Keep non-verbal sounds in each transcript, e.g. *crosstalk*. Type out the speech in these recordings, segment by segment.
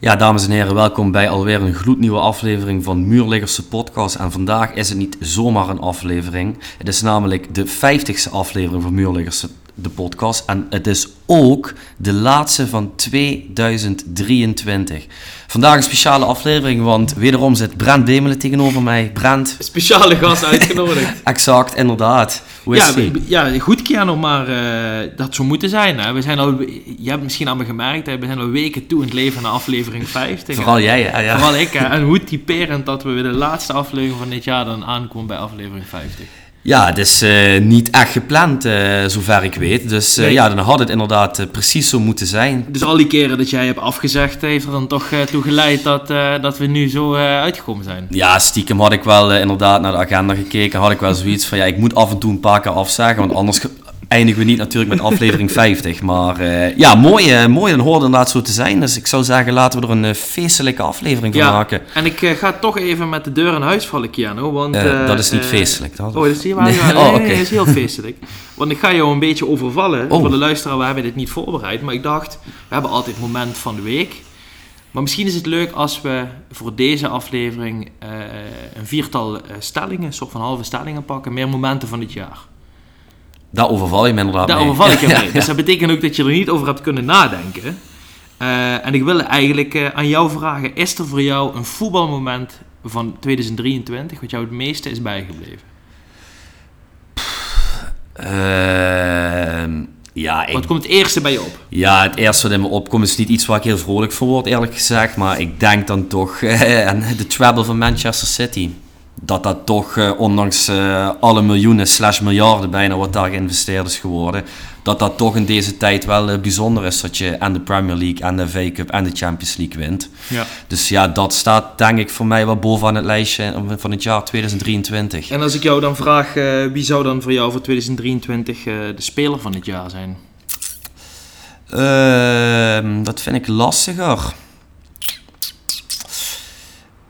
Ja, dames en heren, welkom bij alweer een gloednieuwe aflevering van Muurliggerse Podcast. En vandaag is het niet zomaar een aflevering. Het is namelijk de 50ste aflevering van Muurliggers de podcast. En het is ook de laatste van 2023. Vandaag een speciale aflevering, want wederom zit Brent Demelen tegenover mij. Brent. Speciale gast uitgenodigd. *laughs* exact, inderdaad. Hoe is ja, ja, goed Keanu, maar uh, dat zou moeten zijn. Hè. We zijn al, je hebt misschien al me gemerkt, hè, we zijn al weken toe in het leven naar aflevering 50. Vooral jij, ja. ja. Vooral ik. Hè. En hoe typerend dat we weer de laatste aflevering van dit jaar dan aankomen bij aflevering 50. Ja, het is uh, niet echt gepland, uh, zover ik weet. Dus uh, nee. ja, dan had het inderdaad precies zo moeten zijn. Dus al die keren dat jij hebt afgezegd, heeft er dan toch toe geleid dat, dat we nu zo uitgekomen zijn? Ja, stiekem had ik wel inderdaad naar de agenda gekeken. Had ik wel zoiets van, ja, ik moet af en toe een paar keer afzeggen. Want anders eindigen we niet natuurlijk met aflevering *laughs* 50. Maar uh, ja, mooi, uh, mooi en hoort inderdaad zo te zijn. Dus ik zou zeggen, laten we er een uh, feestelijke aflevering van ja, maken. En ik ga toch even met de deur in huis vallen, Keanu. Want, dat is niet feestelijk. Dat, oh, dat is, hier waar, nee. *laughs* oh, okay. nee, is heel feestelijk. want ik ga jou een beetje overvallen. Oh. Voor de luisteraar, we hebben dit niet voorbereid. Maar ik dacht, we hebben altijd het moment van de week. Maar misschien is het leuk als we voor deze aflevering een viertal stellingen, een soort van halve stellingen pakken. Meer momenten van het jaar. Daar overval je me inderdaad Daar overval ik je *laughs* mee. Dus dat betekent ook dat je er niet over hebt kunnen nadenken. Uh, en ik wil eigenlijk uh, aan jou vragen: is er voor jou een voetbalmoment van 2023 wat jou het meeste is bijgebleven? Uh, ja, ik, wat komt het eerste bij je op? Ja, het eerste wat in me opkomt is niet iets waar ik heel vrolijk voor word, eerlijk gezegd. Maar ik denk dan toch *laughs* aan de treble van Manchester City dat dat toch, uh, ondanks uh, alle miljoenen slash miljarden bijna wat daar geïnvesteerd is geworden, dat dat toch in deze tijd wel uh, bijzonder is dat je en de Premier League en de FA Cup en de Champions League wint. Ja. Dus ja, dat staat denk ik voor mij wel bovenaan het lijstje van het jaar 2023. En als ik jou dan vraag, wie zou dan voor jou voor 2023 de speler van het jaar zijn? Ehm, dat vind ik lastiger.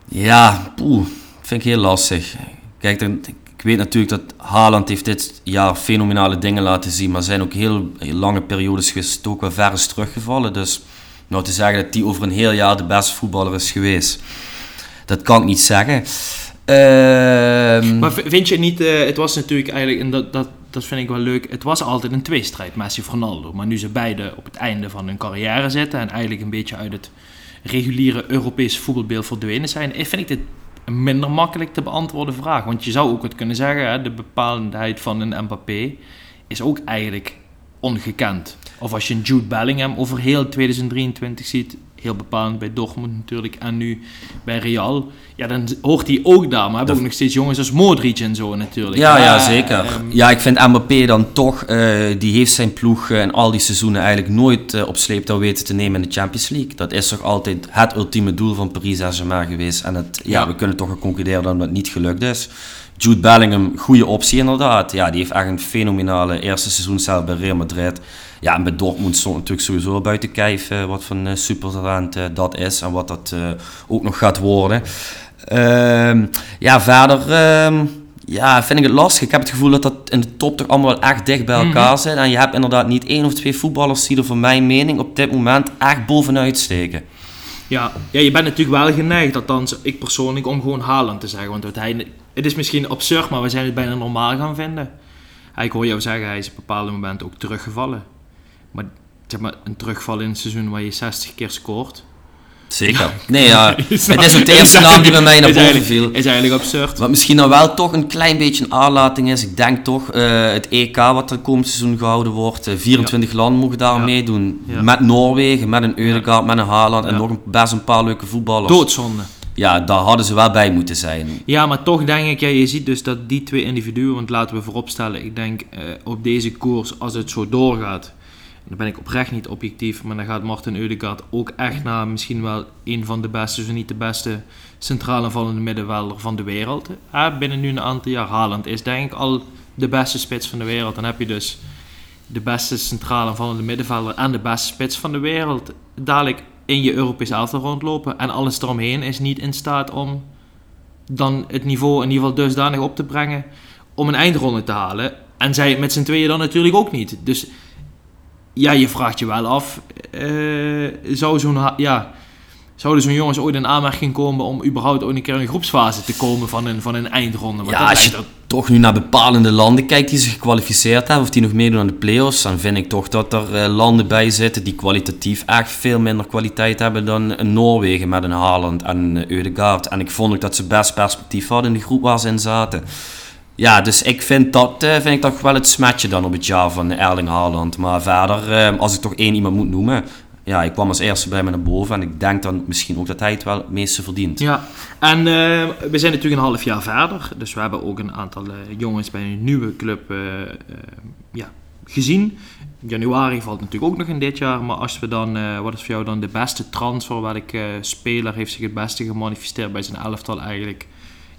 Ja, poeh vind ik heel lastig. Kijk, ik weet natuurlijk dat Haaland heeft dit jaar fenomenale dingen laten zien, maar zijn ook heel, lange periodes geweest, ook wel ver is teruggevallen. Dus nou te zeggen dat hij over een heel jaar de beste voetballer is geweest, dat kan ik niet zeggen. Uh, maar vind je niet, uh, het was natuurlijk eigenlijk, en dat, dat, dat vind ik wel leuk, het was altijd een tweestrijd, Messi of Ronaldo. Maar nu ze beide op het einde van hun carrière zitten en eigenlijk een beetje uit het reguliere Europese voetbalbeeld verdwenen zijn, vind ik dit een minder makkelijk te beantwoorden vraag. Want je zou ook het kunnen zeggen, hè, de bepalendheid van een Mbappé is ook eigenlijk ongekend. Of als je een Jude Bellingham over heel 2023 ziet, heel bepalend bij Dortmund natuurlijk en nu bij Real. Ja, dan hoort hij ook daar. Maar hebben ook nog steeds jongens als Modric en zo natuurlijk. Ja, ja, zeker. Ehm, ja, ik vind Mbappé dan toch, uh, die heeft zijn ploeg uh, in al die seizoenen eigenlijk nooit uh, op sleeptouw weten te nemen in de Champions League. Dat is toch altijd het ultieme doel van Paris Saint-Germain geweest. En het, ja, we kunnen toch concluderen dat het niet gelukt is. Jude Bellingham, goede optie inderdaad. Ja, die heeft echt een fenomenale eerste seizoen zelf bij Real Madrid. Ja, en bij Dortmund stond natuurlijk sowieso buiten kijf uh, wat voor een supertalent uh, dat is en wat dat ook nog gaat worden. Ehm, ja, verder ehm, ja, vind ik het lastig. Ik heb het gevoel dat dat in de top toch allemaal wel echt dicht bij elkaar mm -hmm. zit. En je hebt inderdaad niet één of twee voetballers die er voor mijn mening op dit moment echt bovenuit steken. Ja, ja, je bent natuurlijk wel geneigd, althans ik persoonlijk, om gewoon Haaland te zeggen. Want het, het is misschien absurd, maar we zijn het bijna normaal gaan vinden. Ik hoor jou zeggen, hij is op bepaalde momenten ook teruggevallen. Maar zeg maar, een terugval in het seizoen waar je 60 keer scoort. Zeker. Nee, ja. *laughs* het is ook de eerste naam die bij mij naar boven viel. Is eigenlijk absurd. Wat misschien dan wel toch een klein beetje een aanlating is. Ik denk toch uh, het EK wat er komend seizoen gehouden wordt. Uh, 24 ja. landen mogen daar ja. meedoen. Ja. Met Noorwegen, met een Eudegaard, met een Haaland en nog een, best een paar leuke voetballers. Doodzonde. Ja, daar hadden ze wel bij moeten zijn. Ja, maar toch denk ik, ja, je ziet dus dat die twee individuen, want laten we vooropstellen, ik denk uh, op deze koers, als het zo doorgaat, dan ben ik oprecht niet objectief, maar dan gaat Martin Eudegaard ook echt naar misschien wel een van de beste, zo niet de beste centrale vallende middenvelder van de wereld. Ja, binnen nu een aantal jaar Haaland is denk ik al de beste spits van de wereld. Dan heb je dus de beste centrale vallende middenvelder en de beste spits van de wereld dadelijk in je Europese elftal rondlopen. En alles eromheen is niet in staat om dan het niveau in ieder geval dusdanig op te brengen om een eindronde te halen. En zij met z'n tweeën dan natuurlijk ook niet. Dus ja, je vraagt je wel af, uh, zou zo'n... Ja, Zouden zo'n jongens ooit in aanmerking komen om überhaupt ook een keer in een groepsfase te komen van een, van een eindronde? Want Ja, dat als je er- toch nu naar bepalende landen kijkt die zich gekwalificeerd hebben, of die nog meedoen aan de play-offs, dan vind ik toch dat er eh, landen bij zitten die kwalitatief echt veel minder kwaliteit hebben dan een Noorwegen met een Haaland en een Eudegaard. En ik vond ook dat ze best perspectief hadden in de groep waar ze in zaten. Ja, dus ik vind dat eh, vind ik toch wel het smetje dan op het jaar van Erling Haaland. Maar verder, eh, als ik toch één iemand moet noemen, ja, ik kwam als eerste bij me naar boven en ik denk dan misschien ook dat hij het wel het meeste verdient. Ja, en eh, we zijn natuurlijk een half jaar verder. Dus we hebben ook een aantal jongens bij een nieuwe club ja, gezien. Januari valt natuurlijk ook nog in dit jaar. Maar als we dan, wat is voor jou dan de beste transfer? Welke speler heeft zich het beste gemanifesteerd bij zijn elftal eigenlijk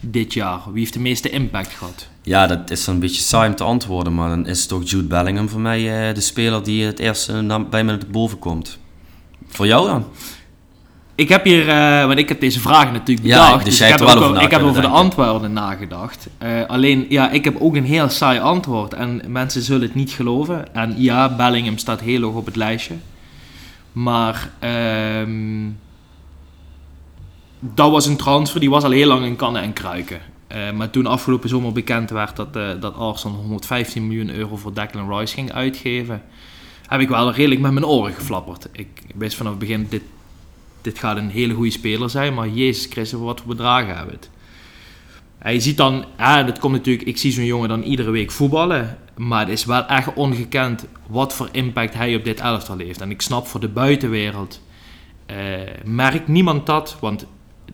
dit jaar? Wie heeft de meeste impact gehad? Ja, dat is dan een beetje saai om te antwoorden, maar dan is toch Jude Bellingham voor mij eh, de speler die het eerste na- bij me naar boven komt. Voor jou dan? Ik heb hier, eh, want ik heb deze vragen natuurlijk Ja, bedacht. dus dus jij ik hebt heb, er over wel- na ik heb over de antwoorden nagedacht. Eh, alleen, ja, ik heb ook een heel saai antwoord. En mensen zullen het niet geloven. En ja, Bellingham staat heel hoog op het lijstje. Maar ehm, dat was een transfer die was al heel lang in kannen en kruiken. Eh, maar toen afgelopen zomer bekend werd dat, eh, dat Arsenal 115 miljoen euro voor Declan Rice ging uitgeven, heb ik wel redelijk met mijn oren geflapperd. Ik wist vanaf het begin, dit, dit gaat een hele goede speler zijn, maar Jezus Christus, voor wat voor bedragen hebben het. Hij ziet dan, ja, dat komt natuurlijk, ik zie zo'n jongen dan iedere week voetballen, maar het is wel echt ongekend wat voor impact hij op dit elftal heeft. En ik snap voor de buitenwereld, eh, merkt niemand dat, want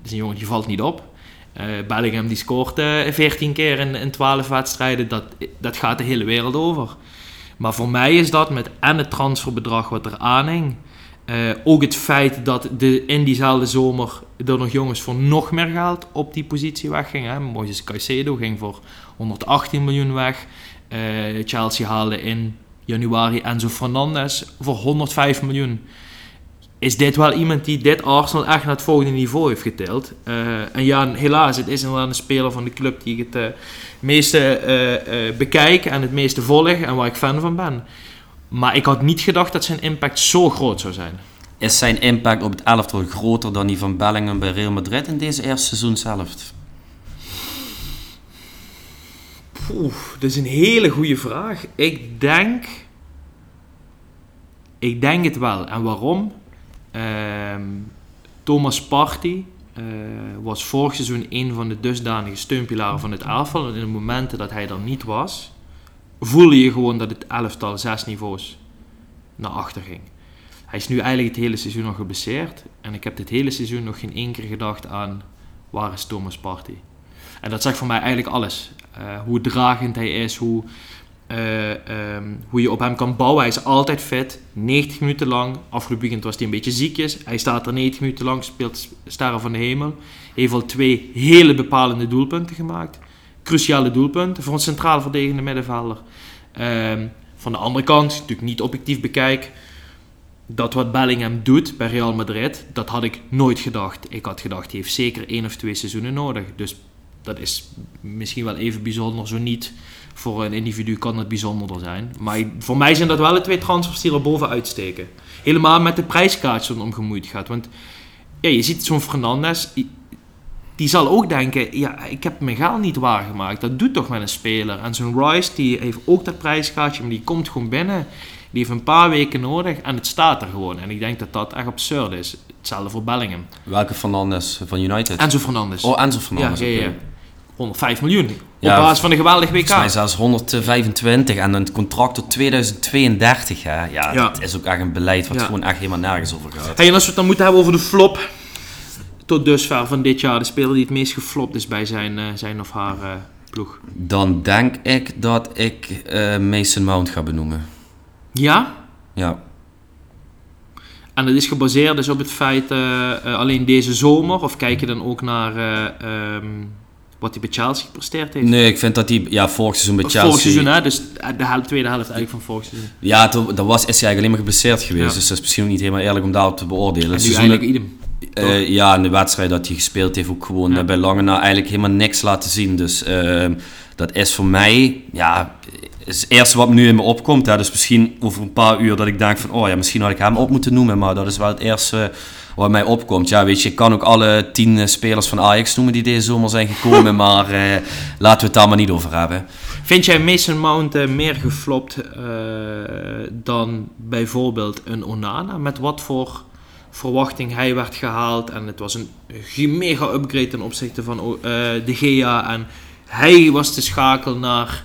is een jongen valt niet op. Eh Bellingham die scoort eh 14 keer in, in 12 wedstrijden, dat, dat gaat de hele wereld over. Maar voor mij is dat met en het transferbedrag wat er aanhing, eh, ook het feit dat de, in diezelfde zomer er nog jongens voor nog meer geld op die positie weggingen. Moises Caicedo ging voor 118 miljoen weg. Eh, Chelsea haalde in januari Enzo Fernandez voor 105 miljoen. Is dit wel iemand die dit Arsenal echt naar het volgende niveau heeft getild? Eh, en ja, helaas, het is inderdaad een speler van de club die ik het eh, meeste eh, bekijk en het meeste volg en waar ik fan van ben. Maar ik had niet gedacht dat zijn impact zo groot zou zijn. Is zijn impact op het elftal groter dan die van Bellingham bij Real Madrid in deze eerste seizoen zelf? Oeh, dat is een hele goede vraag. Ik denk. Ik denk het wel. En waarom? Ehm, Thomas Partey eh, was vorig seizoen een van de dusdanige steunpilaren van het elftal. En in de momenten dat hij er niet was, voelde je gewoon dat het elftal zes niveaus naar achter ging. Hij is nu eigenlijk het hele seizoen nog geblesseerd. En ik heb dit hele seizoen nog geen één keer gedacht aan waar is Thomas Partey. En dat zegt voor mij eigenlijk alles. Eh, hoe dragend hij is, hoe, eh, ehm, hoe je op hem kan bouwen. Hij is altijd fit, 90 minuten lang. Afgelopen weekend was hij een beetje ziekjes. Hij staat er 90 minuten lang, speelt sterren van de hemel. Heeft al twee hele bepalende doelpunten gemaakt. Cruciale doelpunten voor een centraal verdedigende middenvelder. Ehm, van de andere kant, natuurlijk niet objectief bekijk, dat wat Bellingham doet bij Real Madrid, dat had ik nooit gedacht. Ik had gedacht, hij heeft zeker één of twee seizoenen nodig. Dus dat is misschien wel even bijzonder, zo niet. Voor een individu kan het bijzonderder zijn. Maar voor mij zijn dat wel de twee transfers die er bovenuit steken. Helemaal met de prijskaartjes om gemoeid gaat. Want ja, je ziet zo'n Fernandes, die- zal ook denken, ja, ik heb mijn geld niet waargemaakt. Dat doet toch met een speler. En zo'n Rice, die heeft ook dat prijskaartje, maar die komt gewoon binnen. Die heeft een paar weken nodig en het staat er gewoon. En ik denk dat dat echt absurd is. Hetzelfde voor Bellingham. Welke Fernandes van United? Enzo Fernandes. oh, Enzo ja, Fernandes. ja, ja. oké. 105 miljoen. Ja, op basis van een geweldig WK. Volgens mij zelfs 125 en een contract tot 2032. Hè? Ja, Ja. dat is ook echt een beleid wat Ja. gewoon echt helemaal nergens over gaat. Hey, en als we het dan moeten hebben over de flop. Tot dusver van dit jaar. De speler die het meest geflopt is bij zijn, eh, zijn of haar eh, ploeg. Dan denk ik dat ik eh, Mason Mount ga benoemen. Ja? Ja, En dat is gebaseerd dus op het feit alleen deze zomer. Of kijk je dan ook naar eh, ehm, wat hij bij Chelsea gepresteerd heeft? nee, ik vind dat hij ja, vorig seizoen bij Chelsea... Vorig seizoen, hè? Dus de hel- tweede helft eigenlijk van vorig seizoen. Ja, dat was, is hij eigenlijk alleen maar geblesseerd geweest. Ja. Dus dat is misschien ook niet helemaal eerlijk om daarop te beoordelen. En nu Seizoenen- eigenlijk idem. Eh, ja, in de wedstrijd dat hij gespeeld heeft ook gewoon Ja. bij lange na eigenlijk helemaal niks laten zien. Dus eh, dat is voor mij, ja, is het eerste wat nu in me opkomt. Hè. Dus misschien over een paar uur dat ik denk van, oh ja, misschien had ik hem op moeten noemen. Maar dat is wel het eerste wat mij opkomt. Ja, weet je, ik kan ook alle tien eh, spelers van Ajax noemen die deze zomer zijn gekomen. *laughs* maar eh, laten we het daar maar niet over hebben. Vind jij Mason Mount uh, meer geflopt dan bijvoorbeeld een Onana? Met wat voor verwachting hij werd gehaald. En het was een mega upgrade ten opzichte van De Gea. En hij was de schakel naar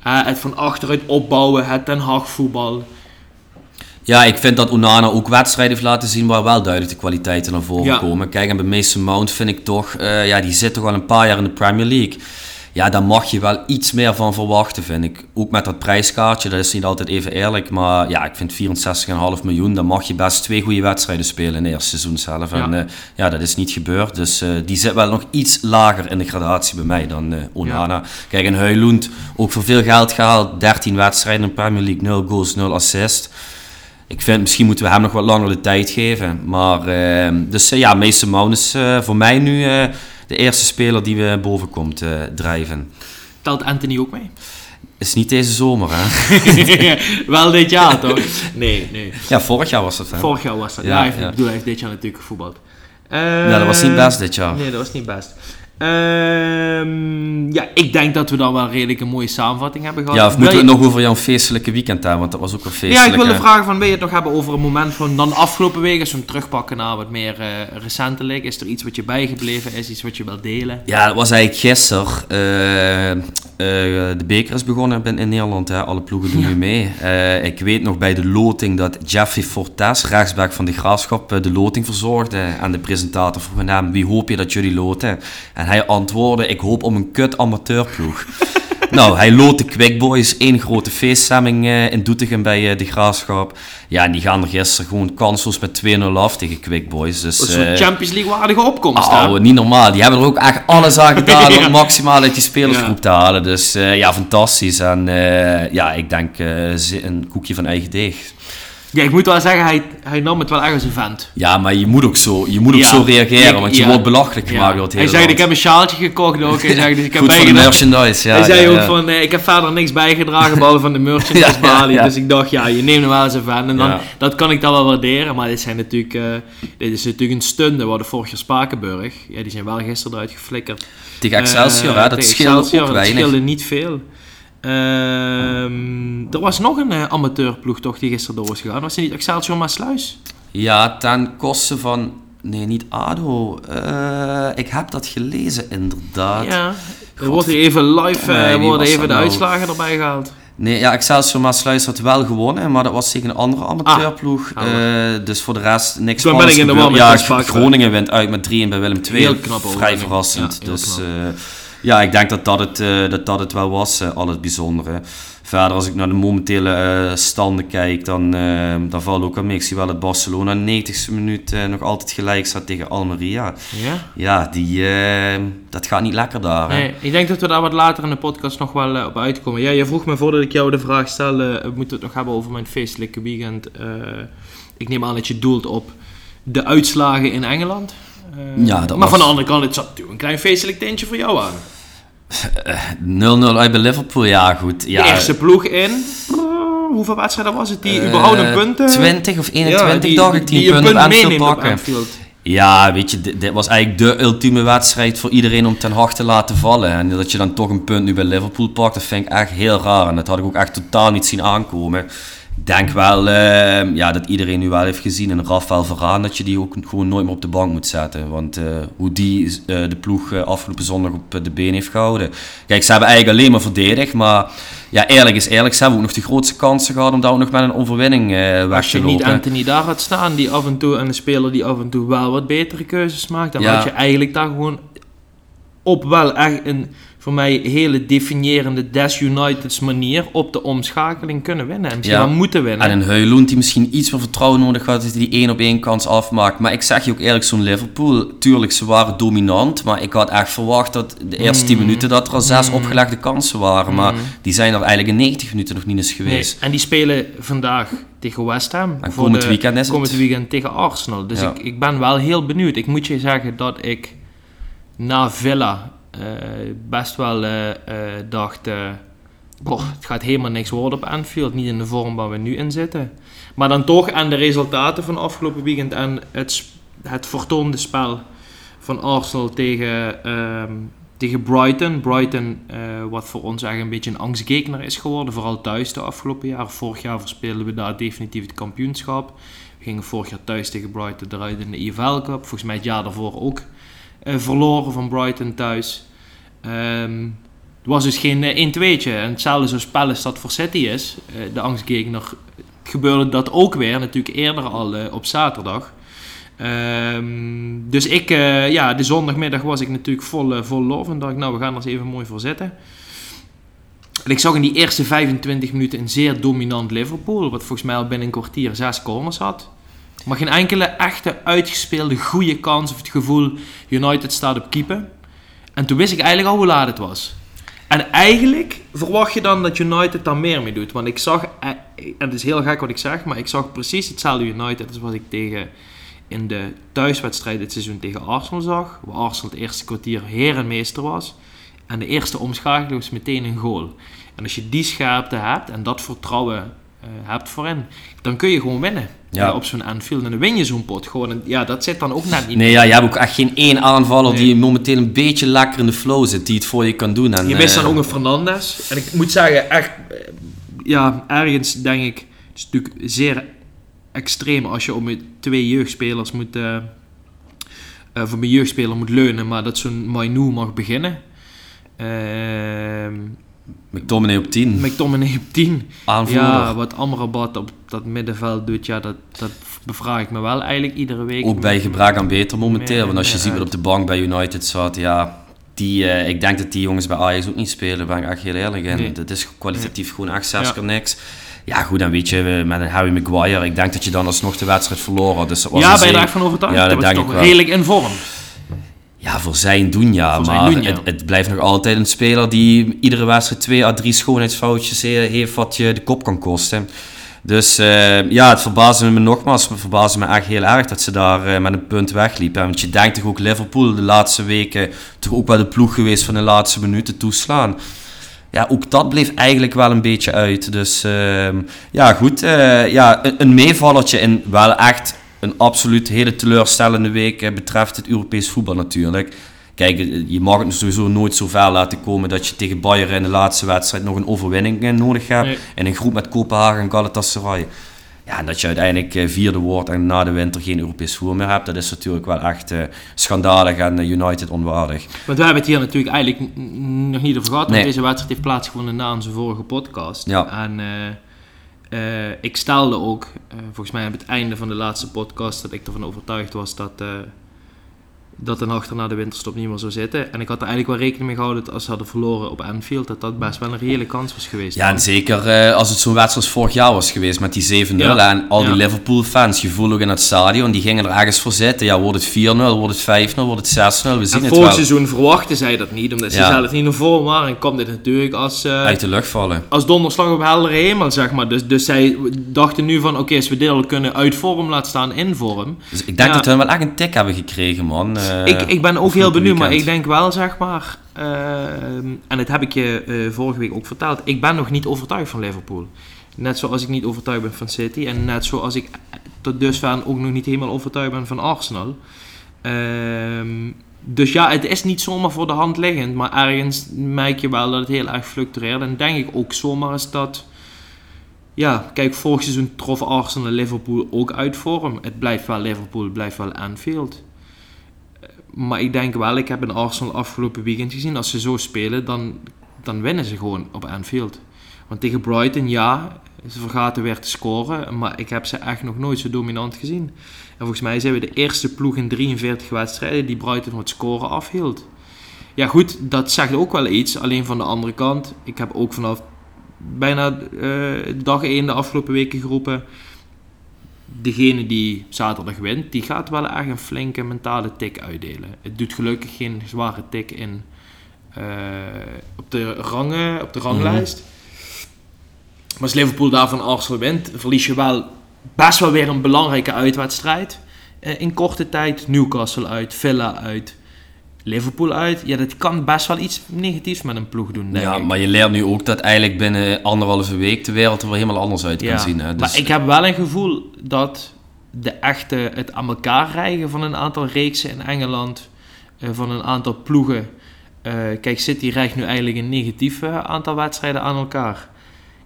het van achteruit opbouwen, het Den Haag voetbal. Ja, ik vind dat Onana ook wedstrijden heeft laten zien waar wel duidelijk de kwaliteiten naar voren komen. Kijk, en bij Mason Mount vind ik toch, uh, ja, die zit toch al een paar jaar in de Premier League. Ja, daar mag je wel iets meer van verwachten, vind ik. Ook met dat prijskaartje, dat is niet altijd even eerlijk. Maar ja, ik vind 64,5 miljoen, dan mag je best twee goede wedstrijden spelen in het eerste seizoen zelf. Ja. En uh, ja, dat is niet gebeurd. Dus uh, die zit wel nog iets lager in de gradatie bij mij dan Onana. Ja. Kijk, en Huilund, ook voor veel geld gehaald. 13 wedstrijden in Premier League, 0 goals, 0 assist ik vind misschien moeten we hem nog wat langer de tijd geven. Maar, uh, dus ja, Mason Mount is voor mij nu uh, de eerste speler die we boven komt uh, drijven. Telt Anthony ook mee? Is niet deze zomer, hè? *laughs* Wel dit jaar, toch? *laughs* Nee, nee. Ja, vorig jaar was dat, hè? Vorig jaar was dat. Ja, ja, ik bedoel, hij heeft dit jaar natuurlijk gevoetbald. ja, dat was niet best dit jaar. Nee, dat was niet best. Um, ja, ik denk dat we dan wel redelijk een mooie samenvatting hebben gehad. Ja, of moeten we het nog over jouw feestelijke weekend hebben? Want dat was ook wel feestelijk. Ja, ik wilde vragen van, wil je het nog hebben over een moment van dan afgelopen week? Als we hem terugpakken naar wat meer uh, recentelijk. Is er iets wat je bijgebleven is? Iets wat je wilt delen? Ja, dat was eigenlijk gisteren. Uh, uh, de beker is begonnen in Nederland. Hè. Alle ploegen doen nu mee. ik weet nog bij de loting dat Jeffrey Fortes, rechtsback van de Graafschap, de loting verzorgde. En de presentator vroeg hem, wie hoop je dat jullie loten? En hij antwoordde, ik hoop om een kut amateurploeg. *laughs* nou, hij loodt de Quick Boys, één grote feeststemming uh, in Doetinchem bij uh, de Graafschap. Ja, en die gaan er gisteren gewoon kansloos met 2-0 af tegen Quick Boys. Dus, dat is een uh, Champions League waardige opkomst. Oh, niet normaal. Die hebben er ook echt alles aan gedaan *laughs* om maximaal uit die spelersgroep te halen. Dus ja, fantastisch. En ja, ik denk een koekje van eigen deeg. Ja, ik moet wel zeggen, hij, hij nam het wel erg als een vent. Ja, maar je moet ook zo, je moet ook ja. zo reageren, want je ja. wordt belachelijk gemaakt door het hele Hij zei, ik heb een sjaaltje gekocht ook. Hij *laughs* zei, dus ik heb Goed voor de merchandise, ja. Hij zei ook van, eh, ik heb verder niks bijgedragen, behalve van de *laughs* merchandise balie. Dus ik dacht, ja, je neemt hem wel als een fan. En dan, dat kan ik dan wel waarderen, maar dit, zijn natuurlijk, uh, dit is natuurlijk een stunde. waar de vorig jaar Spakenburg, ja, die zijn wel gisteren eruit geflikkerd. Tegen Excelsior, uh, hè, dat scheelde ook weinig. Dat scheelde niet veel. Um, er was nog een uh, amateurploeg toch die gisteren door was gegaan. Was het niet Excelsior Maasluis? Ja, ten koste van... Nee, niet ADO. Uh, ik heb dat gelezen, inderdaad. Ja, er wordt hier even live nee, worden even de nou... uitslagen erbij gehaald. Nee, ja, Excelsior Maasluis had wel gewonnen, maar dat was tegen een andere amateurploeg. Ah, uh, dus voor de rest niks Toen ben ik in de war Ja, Groningen wint uit met 3 bij Willem II. Heel knap. Vrij verrassend. Ja, dus... Knap. Ja, ik denk dat dat het, uh, dat dat het wel was, uh, al het bijzondere. Verder, als ik naar de momentele uh, standen kijk, dan, dan valt ook aan mee. Ik zie wel dat Barcelona 90ste minuut nog altijd gelijk staat tegen Almeria. Ja? Ja, die, dat gaat niet lekker daar. Nee, ik denk dat we daar wat later in de podcast nog wel op uitkomen. Ja, je vroeg me voordat ik jou de vraag stelde, we moeten het nog hebben over mijn feestelijke weekend. ik neem aan dat je doelt op de uitslagen in Engeland. Uh, ja, maar was... van de andere kant, het zat natuurlijk een klein feestelijk tentje voor jou aan. 0-0 uit bij Liverpool, ja goed. Ja. De eerste ploeg in. Hoeveel wedstrijden was het die uh, überhaupt een punten? 20 of 21 ja, dacht ik, 10 die punten op Anfield pakken. Ja, weet je, dit, dit, was eigenlijk de ultieme wedstrijd voor iedereen om Ten Hag te laten vallen. En dat je dan toch een punt nu bij Liverpool pakt, dat vind ik echt heel raar. En dat had ik ook echt totaal niet zien aankomen denk wel uh, ja, dat iedereen nu wel heeft gezien in Rafael Varaan dat je die ook gewoon nooit meer op de bank moet zetten. Want uh, hoe die uh, de ploeg afgelopen zondag op de been heeft gehouden. Kijk, ze hebben eigenlijk alleen maar verdedigd, maar ja, eerlijk is eerlijk, ze hebben ook nog de grootste kansen gehad om daar ook nog met een overwinning weg te lopen. Als je niet Anthony daar had staan, die af en toe, en een speler die af en toe wel wat betere keuzes maakt, dan ja. had je eigenlijk daar gewoon op wel echt een voor mij hele definiërende Des Uniteds manier op de omschakeling kunnen winnen. En misschien ja. moeten winnen. En een Heulund die misschien iets meer vertrouwen nodig had, dat hij die één op één kans afmaakt. Maar ik zeg je ook eerlijk, zo'n Liverpool, tuurlijk, ze waren dominant. Maar ik had echt verwacht dat de eerste 10 mm. minuten dat er al zes mm. opgelegde kansen waren. Maar mm. die zijn er eigenlijk in 90 minuten nog niet eens geweest. Nee. En die spelen vandaag tegen West Ham. En komend weekend is komend weekend tegen Arsenal. Dus ik, ik ben wel heel benieuwd. Ik moet je zeggen dat ik na Villa best wel uh, dacht, boah, het gaat helemaal niks worden op Anfield. Niet in de vorm waar we nu in zitten. Maar dan toch aan de resultaten van afgelopen weekend en het, het vertoonde spel van Arsenal tegen, ehm, tegen Brighton. Brighton, eh, wat voor ons eigenlijk een beetje een angstgekner is geworden. Vooral thuis de afgelopen jaren. Vorig jaar verspeelden we daar definitief het kampioenschap. We gingen vorig jaar thuis tegen Brighton eruit in de EFL Cup. Volgens mij het jaar daarvoor ook uh, verloren van Brighton thuis. Um, het was dus geen 1-2'tje. En hetzelfde als dat voor is. Uh, de angstgekner gebeurde dat ook weer. Natuurlijk eerder al op zaterdag. Um, dus ik, ja, de zondagmiddag was ik natuurlijk vol, uh, vol lof. En dacht, nou, we gaan er eens even mooi voor zitten. En ik zag in die eerste 25 minuten een zeer dominant Liverpool. Wat volgens mij al binnen een kwartier zes corners had. Maar geen enkele echte uitgespeelde goede kans of het gevoel United staat op keeper. En toen wist ik eigenlijk al hoe laat het was. En eigenlijk verwacht je dan dat United daar meer mee doet. Want ik zag, eh, en het is heel gek wat ik zeg, maar ik zag precies hetzelfde United als wat ik tegen in de thuiswedstrijd dit seizoen tegen Arsenal zag. Waar Arsenal het eerste kwartier heer en meester was. En de eerste omschakeling was meteen een goal. En als je die scherpte hebt en dat vertrouwen uh, hebt voorin, dan kun je gewoon winnen. Ja. Uh, op zo'n Anfield. En dan win je zo'n pot gewoon. En ja, dat zit dan ook net niet Nee, ja, je hebt ook echt geen één aanvaller die momenteel een beetje lekker in de flow zit. Die het voor je kan doen. En, je mist dan uh, ook een Fernandes. En ik moet zeggen, echt... Ja, ergens denk ik... Het is natuurlijk zeer extreem als je op met twee jeugdspelers moet, uh, uh, voor mijn jeugdspeler moet leunen, maar dat zo'n Mainu mag beginnen. Uh, McTominay op 10. McTominay op 10. Aanvoerder. Ja, wat Amrabat op dat middenveld doet, ja, dat, dat bevraag ik me wel eigenlijk iedere week. Ook bij gebrek aan beter momenteel, want als je ziet wat op de bank bij United zat, ja... Die, uh, ik denk dat die jongens bij Ajax ook niet spelen, ben ik echt heel eerlijk in. Nee. Dat is kwalitatief nee. gewoon echt zes ja. keer niks. Ja, goed, dan weet je, met een Harry Maguire, ik denk dat je dan alsnog de wedstrijd verloren. Dus was ja, ben je daar van overtuigd? Ja, dat, dat denk ik wel. redelijk in vorm. Ja, voor zijn doen ja, voor maar doen, ja. Het, het, blijft nog altijd een speler die iedere wedstrijd twee à drie schoonheidsfoutjes heeft wat je de kop kan kosten. Dus uh, ja, het verbaasde me nogmaals, het verbaasde me echt heel erg dat ze daar uh, met een punt wegliepen. Want je denkt toch ook Liverpool de laatste weken toch ook wel de ploeg geweest van de laatste minuten toeslaan ja, ook dat bleef eigenlijk wel een beetje uit. Dus uh, ja, goed. Uh, ja, een, een meevallertje in wel echt een absoluut hele teleurstellende week uh, betreft het Europees voetbal natuurlijk. Kijk, eh, je mag het sowieso nooit zo ver laten komen dat je tegen Bayern in de laatste wedstrijd nog een overwinning nodig hebt. Nee. In een groep met Kopenhagen en Galatasaray. Ja, en dat je uiteindelijk eh, vierde wordt en na de winter geen Europees voer meer hebt, dat is natuurlijk wel echt uh, schandalig en United onwaardig. Want we hebben het hier natuurlijk eigenlijk nog niet over gehad, nee. deze wedstrijd heeft plaatsgevonden na onze vorige podcast. Ja. En uh, ik stelde ook, volgens mij op het einde van de laatste podcast, dat ik ervan overtuigd was dat dat een achter na de winterstop niet meer zou zitten. En ik had er eigenlijk wel rekening mee gehouden dat als ze hadden verloren op Anfield, dat dat best wel een reële kans was geweest. Ja, en zeker uh, als het zo'n wedstrijd als vorig jaar was geweest met die 7-0 ja. en al die ja. Liverpool-fans, je ook in het stadion, die gingen er ergens voor zitten. Ja, wordt het 4-0, wordt het 5-0, wordt het 6-0, we zien en het vorig seizoen verwachten zij dat niet, omdat ze ja. zelf niet naar voren waren. En kwam dit natuurlijk als... Uh, Uit de lucht vallen. Als donderslag op heldere hemel, zeg maar. Dus, dus zij dachten nu van, oké, okay, als we dit al kunnen uit vorm laten staan, in vorm. Dus ik denk dat we wel echt een tik hebben gekregen, man. Uh, ik, ik ben ook heel benieuwd, maar ik denk wel, zeg maar, uh, en dat heb ik je uh, vorige week ook verteld, ik ben nog niet overtuigd van Liverpool. Net zoals ik niet overtuigd ben van City en net zoals ik tot dusver ook nog niet helemaal overtuigd ben van Arsenal. Uh, dus ja, het is niet zomaar voor de hand liggend, maar ergens merk je wel dat het heel erg fluctueert. En denk ik ook zomaar is dat. Ja, kijk, vorig seizoen trof Arsenal en Liverpool ook uit vorm. Het blijft wel Liverpool, het blijft wel Anfield. Maar ik denk wel, ik heb een Arsenal afgelopen weekend gezien. Als ze zo spelen, dan, dan winnen ze gewoon op Anfield. Want tegen Brighton, ja, ze vergaten weer te scoren. Maar ik heb ze echt nog nooit zo dominant gezien. En volgens mij zijn we de eerste ploeg in 43 wedstrijden die Brighton het scoren afhield. Ja goed, dat zegt ook wel iets. Alleen van de andere kant, ik heb ook vanaf bijna uh, dag 1 de afgelopen weken geroepen degene die zaterdag wint, die gaat wel echt een flinke mentale tik uitdelen. Het doet gelukkig geen zware tik in uh, op, de rangen, op de ranglijst. Mm -hmm. Maar als Liverpool daarvan Arsenal wint, verlies je wel best wel weer een belangrijke uitwedstrijd. Uh, in korte tijd Newcastle uit, Villa uit. Liverpool uit. Ja, dat kan best wel iets negatiefs met een ploeg doen, denk Ja, ik. maar je leert nu ook dat eigenlijk binnen anderhalve week de wereld er wel helemaal anders uit kan zien. Hè? Dus, Maar ik heb wel een gevoel dat de echte, het aan elkaar rijgen van een aantal reeksen in Engeland, eh, van een aantal ploegen. eh, kijk, City rijgt nu eigenlijk een negatief eh, aantal wedstrijden aan elkaar.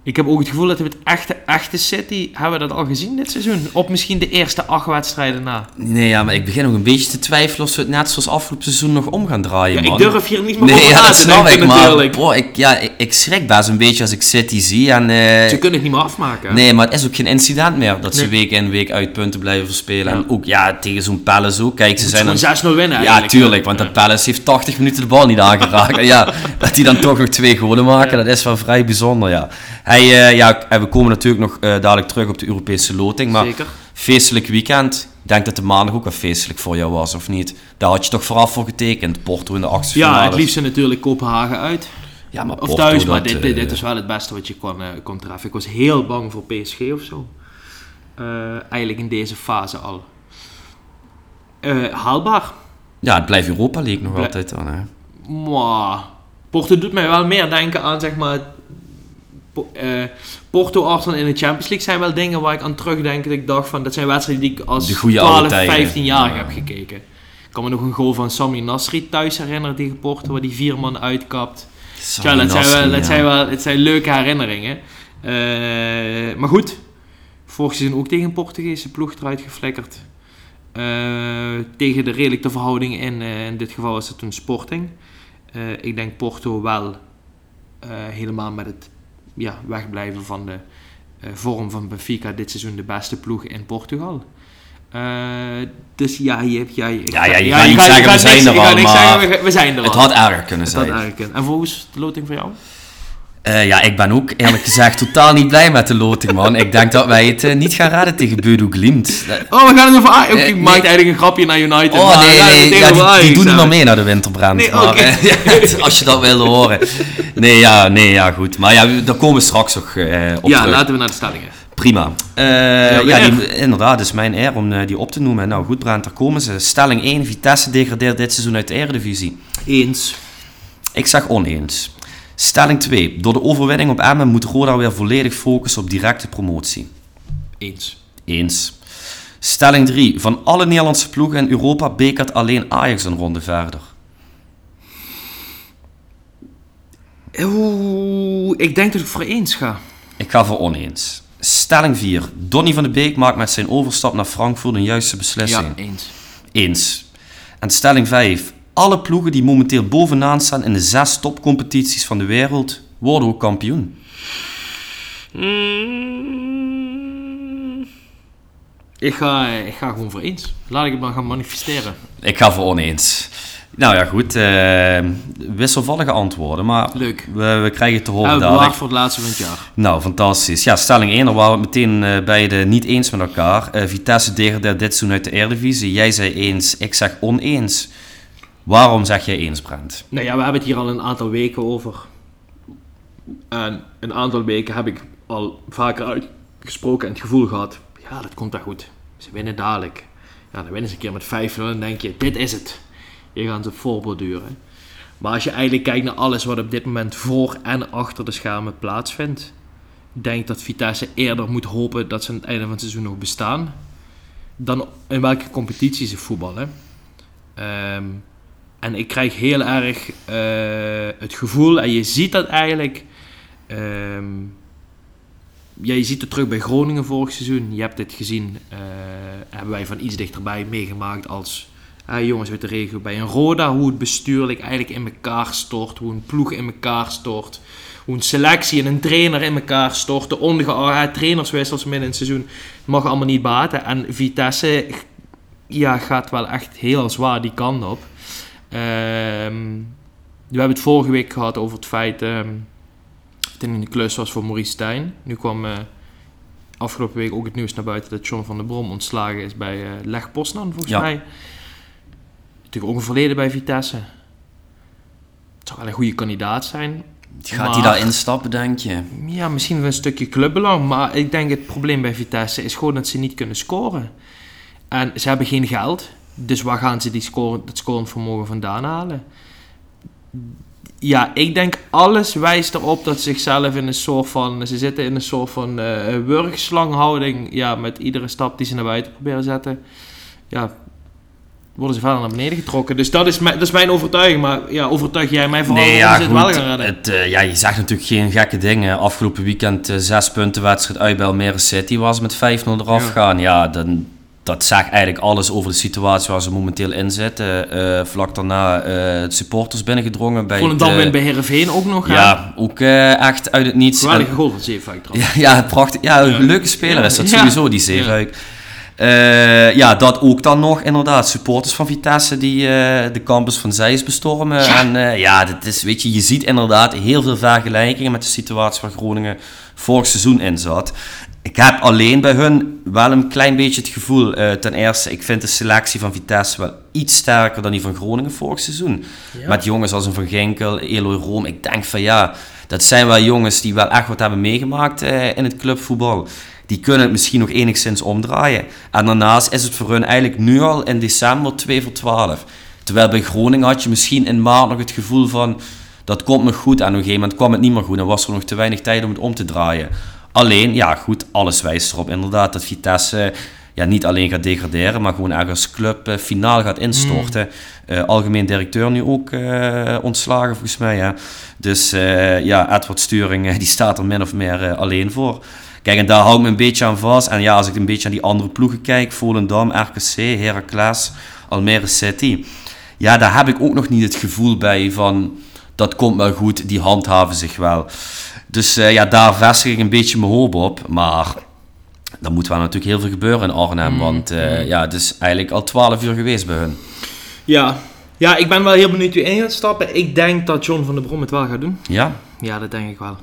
Ik heb ook het gevoel dat we het echte, echte City, hebben we dat al gezien dit seizoen? Op misschien de eerste acht wedstrijden na. Nee, ja, maar ik begin ook een beetje te twijfelen of we het net zoals afgelopen seizoen nog om gaan draaien, Ja, man. ik durf hier niet meer Nee, over ja, na dat te snap denken ik, maar natuurlijk. boah, ik, ja, ik, ik schrik best een beetje als ik City zie. En, eh, Ze kunnen het niet meer afmaken. Nee, maar het is ook geen incident meer dat ze week in week uit punten blijven verspelen. Ja. En ook ja, tegen zo'n Palace ook. Kijk, ze Ze zijn dan... 6-0 winnen Ja, tuurlijk, want dat Palace heeft 80 minuten de bal niet aangeraakt. En *laughs* ja, dat die dan toch nog twee golen maken, dat is wel vrij bijzonder, ja. Hij, eh, ja, en we komen natuurlijk nog eh, dadelijk terug op de Europese loting, maar Zeker. feestelijk weekend. Ik denk dat de maandag ook wel feestelijk voor jou was, of niet? Daar had je toch vooraf voor getekend, Porto in de achtste Ja, het liefste natuurlijk Kopenhagen uit. Ja, maar Of Porto, thuis, maar dit, dit, eh, dit is wel het beste wat je kon, kon treffen. Ik was heel bang voor PSG of zo. Eigenlijk in deze fase al. Haalbaar. Ja, het blijft Europa League nog Blij- altijd dan, hè. Porto doet mij wel meer denken aan, zeg maar... Eh, Porto, Arsenal in de Champions League zijn wel dingen waar ik aan terugdenk. Dat ik dacht van, dat zijn wedstrijden die ik als De goede oude 12, tijden. 15 jaar Ja. heb gekeken. Ik kan me nog een goal van Sami Nasri thuis herinneren tegen Porto, waar die vier man uitkapt. Ja, dat zijn, wel, dat, zijn wel, het zijn leuke herinneringen. Eh, maar goed, vorig seizoen ook tegen een Portugese ploeg eruit geflikkerd. Eh, tegen de redelijke verhouding in, in dit geval was het toen Sporting. Ik denk Porto wel helemaal met het ja, wegblijven van de eh, vorm van Benfica dit seizoen de beste ploeg in Portugal. Eh, dus ja, je hebt... Ja, ik Ja, ja, je gaat niet zeggen, we zijn er al, we, zijn er Het had erger kunnen Het had zijn. erger kunnen. En is de loting voor jou? Eh, ja, ik ben ook eerlijk gezegd *laughs* totaal niet blij met de loting, man. Ik denk dat wij het eh, niet gaan raden tegen Beudo Glimt. Oh, we gaan het over Ajax. Oké, Eh, ik nee. maakte eigenlijk een grapje naar United. Oh maar nee, nee, ja, die, doen niet meer mee naar de winterbrand. Nee, maar, *laughs* als je dat wil horen. Nee, ja, nee, ja, goed. Maar ja, daar komen we straks nog op Ja, terug. laten we naar de stellingen. Prima. Ja, die, inderdaad, het is mijn eer om die op te noemen. Nou goed, Brent, daar komen ze. Stelling 1, Vitesse degradeert dit seizoen uit de Eredivisie. Eens. Ik zeg oneens. Stelling 2, door de overwinning op Emmen moet Roda weer volledig focussen op directe promotie. Eens. Eens. Stelling 3. Van alle Nederlandse ploegen in Europa bekert alleen Ajax een ronde verder. Oeh, ik denk dat ik voor eens ga. Ik ga voor oneens. Stelling 4. Donny van de Beek maakt met zijn overstap naar Frankfurt een juiste beslissing. Ja, eens. Eens. En stelling 5. Alle ploegen die momenteel bovenaan staan in de zes topcompetities van de wereld worden ook kampioen. Mm. Ik ga, ik ga gewoon voor eens. Laat ik het maar gaan manifesteren. Ik ga voor oneens. Nou ja, goed. eh, wisselvallige antwoorden, maar Leuk. we, we krijgen het te horen we dadelijk. voor het laatste van het jaar. Nou, fantastisch. Ja, stelling 1, daar waren we het meteen eh, beide niet eens met elkaar. Eh, Vitesse degradeert dit seizoen uit de Eredivisie. Jij zei eens, ik zeg oneens. Waarom zeg jij eens, Brent? Nou ja, we hebben het hier al een aantal weken over. En een aantal weken heb ik al vaker uitgesproken en het gevoel gehad... Ja, dat komt wel goed. Ze winnen dadelijk. Ja, dan winnen ze een keer met 5-0 en denk je, dit is het. Hier gaan ze voorborduren. Maar als je eigenlijk kijkt naar alles wat op dit moment voor en achter de schermen plaatsvindt... denk dat Vitesse eerder moet hopen dat ze aan het einde van het seizoen nog bestaan... dan in welke competitie ze voetballen. Ehm, en ik krijg heel erg eh, het gevoel, en je ziet dat eigenlijk. ja, je ziet het terug bij Groningen vorig seizoen. Je hebt dit gezien, eh, hebben wij van iets dichterbij meegemaakt als eh, jongens uit de regio bij een Roda. Hoe het bestuurlijk eigenlijk in elkaar stort, hoe een ploeg in elkaar stort. Hoe een selectie en een trainer in elkaar stort. De ongeachte trainerswissels midden in het seizoen. Het mag allemaal niet baten. En Vitesse ja, gaat wel echt heel zwaar die kant op. Ehm, we hebben het vorige week gehad over het feit ehm dat het een klus was voor Maurice Stijn. Nu kwam eh, afgelopen week ook het nieuws naar buiten dat John van der Brom ontslagen is bij eh Leg Poznan, volgens Ja. mij. Natuurlijk ook een verleden bij Vitesse. Het zou wel een goede kandidaat zijn. Gaat hij daar instappen, denk je? Ja, misschien wel een stukje clubbelang. Maar ik denk het probleem bij Vitesse is gewoon dat ze niet kunnen scoren. En ze hebben geen geld. Dus waar gaan ze die score, het scorend vermogen vandaan halen? Ja, ik denk alles wijst erop dat ze zichzelf in een soort van... Ze zitten in een soort van uh, wurgslanghouding. Ja, met iedere stap die ze naar buiten proberen te zetten. Ja, worden ze verder naar beneden getrokken. Dus dat is, mijn, dat is mijn overtuiging. Maar ja, overtuig jij mij vooral nee, ja, ze het wel gaan redden? Het, uh, ja, je zegt natuurlijk geen gekke dingen. Afgelopen weekend uh, zes punten wedstrijd uit bij Almere City was met 5-0 eraf ja. gaan. Ja, dan, dat zegt eigenlijk alles over de situatie waar ze momenteel in zitten. Uh, vlak daarna uh, supporters binnengedrongen. Bij Volendam wint bij Heerenveen ook nog. Ja, hè? ook uh, echt uit het niets. Geweldige goal van Zeefuik Ja, *laughs* ja, prachtig. Ja, een leuke speler is dat sowieso, die Zeefuik. Uh, ja, dat ook dan nog inderdaad. Supporters van Vitesse die uh, de campus van Zeist bestormen. Ja. En uh, ja, dat is, weet je, je ziet inderdaad heel veel vergelijkingen met de situatie waar Groningen vorig seizoen in zat. Ik heb alleen bij hun wel een klein beetje het gevoel. ten eerste, ik vind de selectie van Vitesse wel iets sterker dan die van Groningen vorig seizoen. Ja. Met jongens als een Van Ginkel, Eloy Room. Ik denk van ja, dat zijn wel jongens die wel echt wat hebben meegemaakt in het clubvoetbal die kunnen het misschien nog enigszins omdraaien. En daarnaast is het voor hun eigenlijk nu al in december 2 voor 12. Terwijl bij Groningen had je misschien in maart nog het gevoel van dat komt nog goed. En op een gegeven moment kwam het niet meer goed en was er nog te weinig tijd om het om te draaien. Alleen, ja goed, alles wijst erop inderdaad dat Vitesse ja, niet alleen gaat degraderen, maar gewoon ergens club uh, finaal gaat instorten. Mm. Uh, algemeen directeur nu ook uh, ontslagen volgens mij. Ja. Dus ja, Edward Sturing *laughs* die staat er min of meer alleen voor. Kijk, en daar hou ik me een beetje aan vast. En ja, als ik een beetje aan die andere ploegen kijk, Volendam, RKC, Heracles, Almere City. Ja, daar heb ik ook nog niet het gevoel bij van, dat komt wel goed, die handhaven zich wel. Dus uh, ja, daar vestig ik een beetje mijn hoop op. Maar dan moet wel natuurlijk heel veel gebeuren in Arnhem. Mm. Want uh, ja, het is eigenlijk al 12 uur geweest bij hun. Ja. ja, ik ben wel heel benieuwd wie in gaat stappen. Ik denk dat John van der Brom het wel gaat doen. Ja? Ja, dat denk ik wel.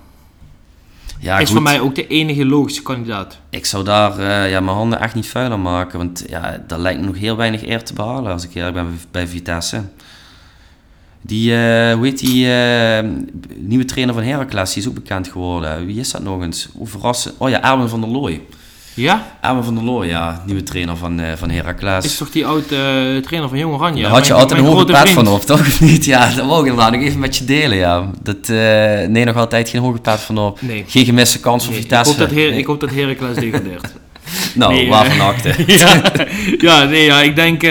Ja, is voor mij ook de enige logische kandidaat. Ik zou daar uh, ja, mijn handen echt niet vuiler maken. Want ja, daar lijkt nog heel weinig eer te behalen als ik eerlijk ben bij Vitesse. Die, uh, hoe heet die uh, nieuwe trainer van Heracles, die is ook bekend geworden. Wie is dat nog eens? Hoe verrassend. Oh ja, Erwin van der Looy. Ja? Armin van der Looy, ja. Nieuwe trainer van, uh, van Heracles. Is toch die oude trainer van Jong Oranje? Daar had je altijd een hoge pet van op, toch? *laughs* Of niet? Ja, dat mogen we nog even met je delen, ja. Dat, nee, nog altijd geen hoge pet van op. Nee. Geen gemiste kans voor Vitesse. Ik hoop dat, Her ik hoop dat Heracles degradeert. *laughs* nou, nee, waarvan acte. *laughs* ja, ja, nee, ja, ik denk...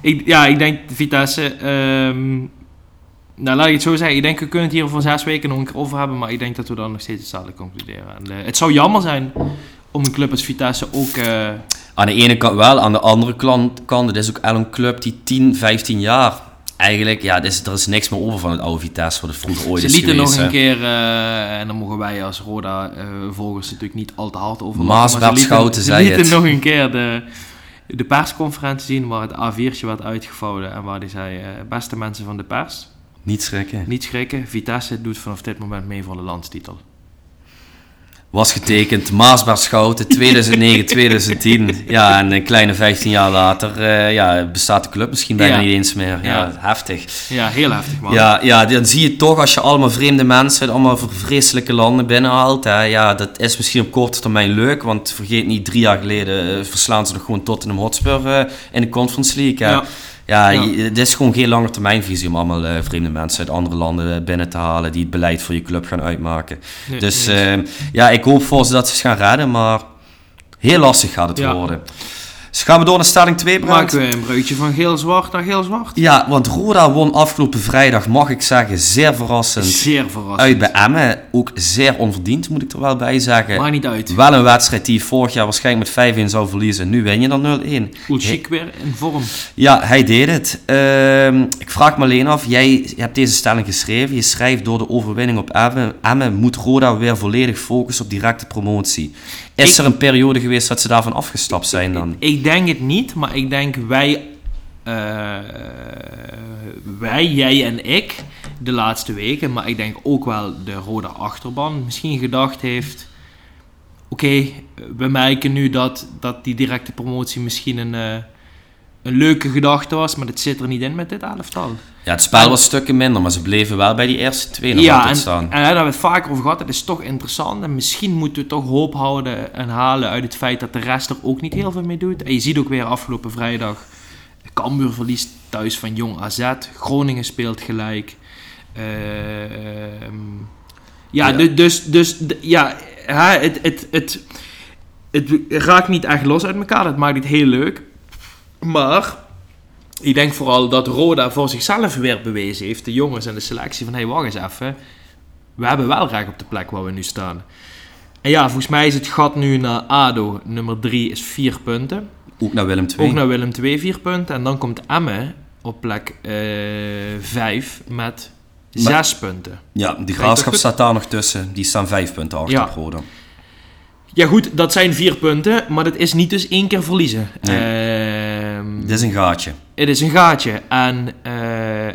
ik, ja, ik denk Vitesse... Um, nou, laat ik het zo zeggen. Ik denk, we kunnen het hier voor zes weken nog een keer over hebben. Maar ik denk dat we dan nog steeds hetzelfde concluderen. En, het zou jammer zijn om een club als Vitesse ook... Uh... Aan de ene kant wel, aan de andere kant, kant het is ook al een club die 10, 15 jaar eigenlijk, ja, er is, er is niks meer over van het oude Vitesse, wat het vroeger ooit Ze is lieten nog een keer, uh, en dan mogen wij als Roda-volgers uh, natuurlijk niet al te hard over Maasbert Schouten zei het. Ze nog een keer de, de persconferentie zien waar het A4'tje werd uitgevouwen en waar hij zei, beste mensen van de pers... Niet schrikken. Niet schrikken. Vitesse doet vanaf dit moment mee voor de landstitel was getekend. Maasbaar Schouten, 2009-2010. ja, en een kleine 15 jaar later uh, ja, bestaat de club misschien bijna niet eens meer. Ja, ja, heftig. Ja, heel heftig man. Ja, ja, dan zie je toch als je allemaal vreemde mensen uit allemaal vreselijke landen binnenhaalt. Hè, ja, dat is misschien op korte termijn leuk, want vergeet niet, drie jaar geleden uh, verslaan ze nog gewoon tot in een hotspur uh, in de Conference League. Hè. Ja. Ja, het is gewoon geen lange termijnvisie om allemaal uh, vreemde mensen uit andere landen eh, binnen te halen die het beleid voor je club gaan uitmaken. dus uh, ja, ik hoop voor ze dat ze gaan redden, maar heel lastig gaat het ja. worden. Dus gaan we door naar stelling 2, Brand. Maken we een bruidje van geel-zwart naar geel-zwart? Ja, want Roda won afgelopen vrijdag, mag ik zeggen, zeer verrassend. Zeer verrassend. Uit bij Emmen. Ook zeer onverdiend, moet ik er wel bij zeggen. Maar niet uit. Wel een wedstrijd die vorig jaar waarschijnlijk met 5-1 zou verliezen. Nu win je dan 0-1. Ulchik weer in vorm. Ja, hij deed het. Uh, ik vraag me alleen af, jij hebt deze stelling geschreven. Je schrijft door de overwinning op Emmen, Emmen moet Roda weer volledig focussen op directe promotie. Is er een periode geweest dat ze daarvan afgestapt zijn dan? Ik, denk het niet, maar ik denk wij, uh, wij, jij en ik, de laatste weken, maar ik denk ook wel de rode achterban misschien gedacht heeft. Oké, we merken nu dat, dat die directe promotie misschien een, uh, een leuke gedachte was, maar het zit er niet in met dit elftal. Ja, het spel was stukken minder, maar ze bleven wel bij die eerste twee nog ja, en, staan. en daar hebben we het vaker over gehad. Het is toch interessant. En misschien moeten we toch hoop houden en halen uit het feit dat de rest er ook niet heel veel mee doet. En je ziet ook weer afgelopen vrijdag Cambuur verliest thuis van Jong AZ. Groningen speelt gelijk. Ehm, ja, Ja. du- dus, dus d- ja, het, het, het, het raakt niet echt los uit elkaar. Dat maakt het heel leuk. Maar ik denk vooral dat Roda voor zichzelf weer bewezen heeft, de jongens en de selectie, van hé, hey, wacht eens even. We hebben wel recht op de plek waar we nu staan. En ja, volgens mij is het gat nu naar ADO, nummer 3 is 4 punten. Ook naar Willem II. Ook naar Willem 2 4 punten. En dan komt Emmen op plek 5 met 6 punten. Ja, die graafschap staat daar nog tussen. Die staan vijf punten achter Ja. Roda. Ja goed, dat zijn 4 punten, maar dat is niet dus één keer verliezen. Ehm, Dit is een gaatje. Het is een gaatje. En eh,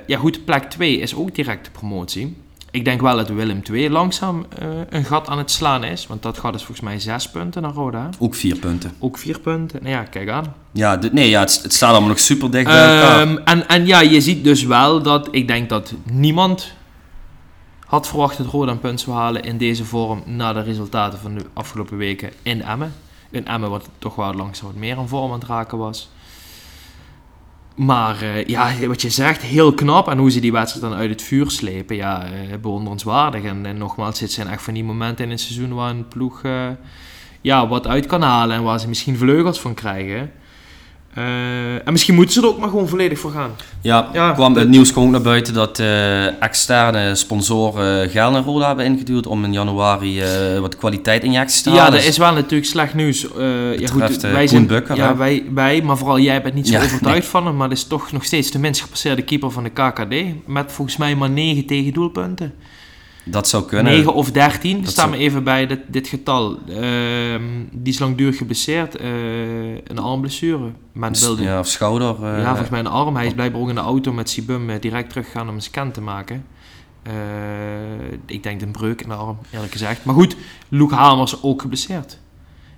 ja goed, plek 2 is ook direct de promotie. Ik denk wel dat Willem 2 langzaam eh, een gat aan het slaan is. Want dat gat is volgens mij 6 punten naar Roda. Ook vier punten. Ook 4 punten. Nou ja, kijk aan. Ja, dit, nee, ja het, het staat allemaal nog super dicht bij elkaar. Ehm, en, en ja, je ziet dus wel dat ik denk dat niemand had verwacht dat Roda een punt halen in deze vorm na de resultaten van de afgelopen weken in Emmen. In Emmen wat toch wel langzaam wat meer een vorm aan het raken was. Maar eh, ja, wat je zegt, heel knap. En hoe ze die wedstrijd dan uit het vuur slepen, ja, eh, bewonderenswaardig. En, en nogmaals, dit zijn echt van die momenten in het seizoen waar een ploeg eh, ja, wat uit kan halen. En waar ze misschien vleugels van krijgen. Eh, en misschien moeten ze er ook maar gewoon volledig voor gaan. Ja, Ja, kwam, het nieuws kwam ook naar buiten dat eh, externe sponsoren geld naar Roda hebben ingeduwd om in januari eh, wat kwaliteitinjecties te Ja, halen. dat Dus is wel natuurlijk slecht nieuws. Eh, ja, Betreft, goed, wij zijn, Bukker, ja, wij, wij, maar vooral jij bent niet zo Ja, overtuigd van hem, maar dat is toch nog steeds de minst gepasseerde keeper van de KKD. Met volgens mij maar 9 tegendoelpunten. Dat zou kunnen. 9 of 13, Dat staan zou- me even bij dit, dit getal. Ehm, die is langdurig geblesseerd, eh, een armblessure. Wilde, ja, Ja, of schouder. eh, volgens mij een arm. Hij is blijkbaar ook in de auto met Sibum eh, direct teruggegaan om een scan te maken. Ik denk een breuk in de arm, eerlijk gezegd. Maar goed, Luke Hamers ook geblesseerd.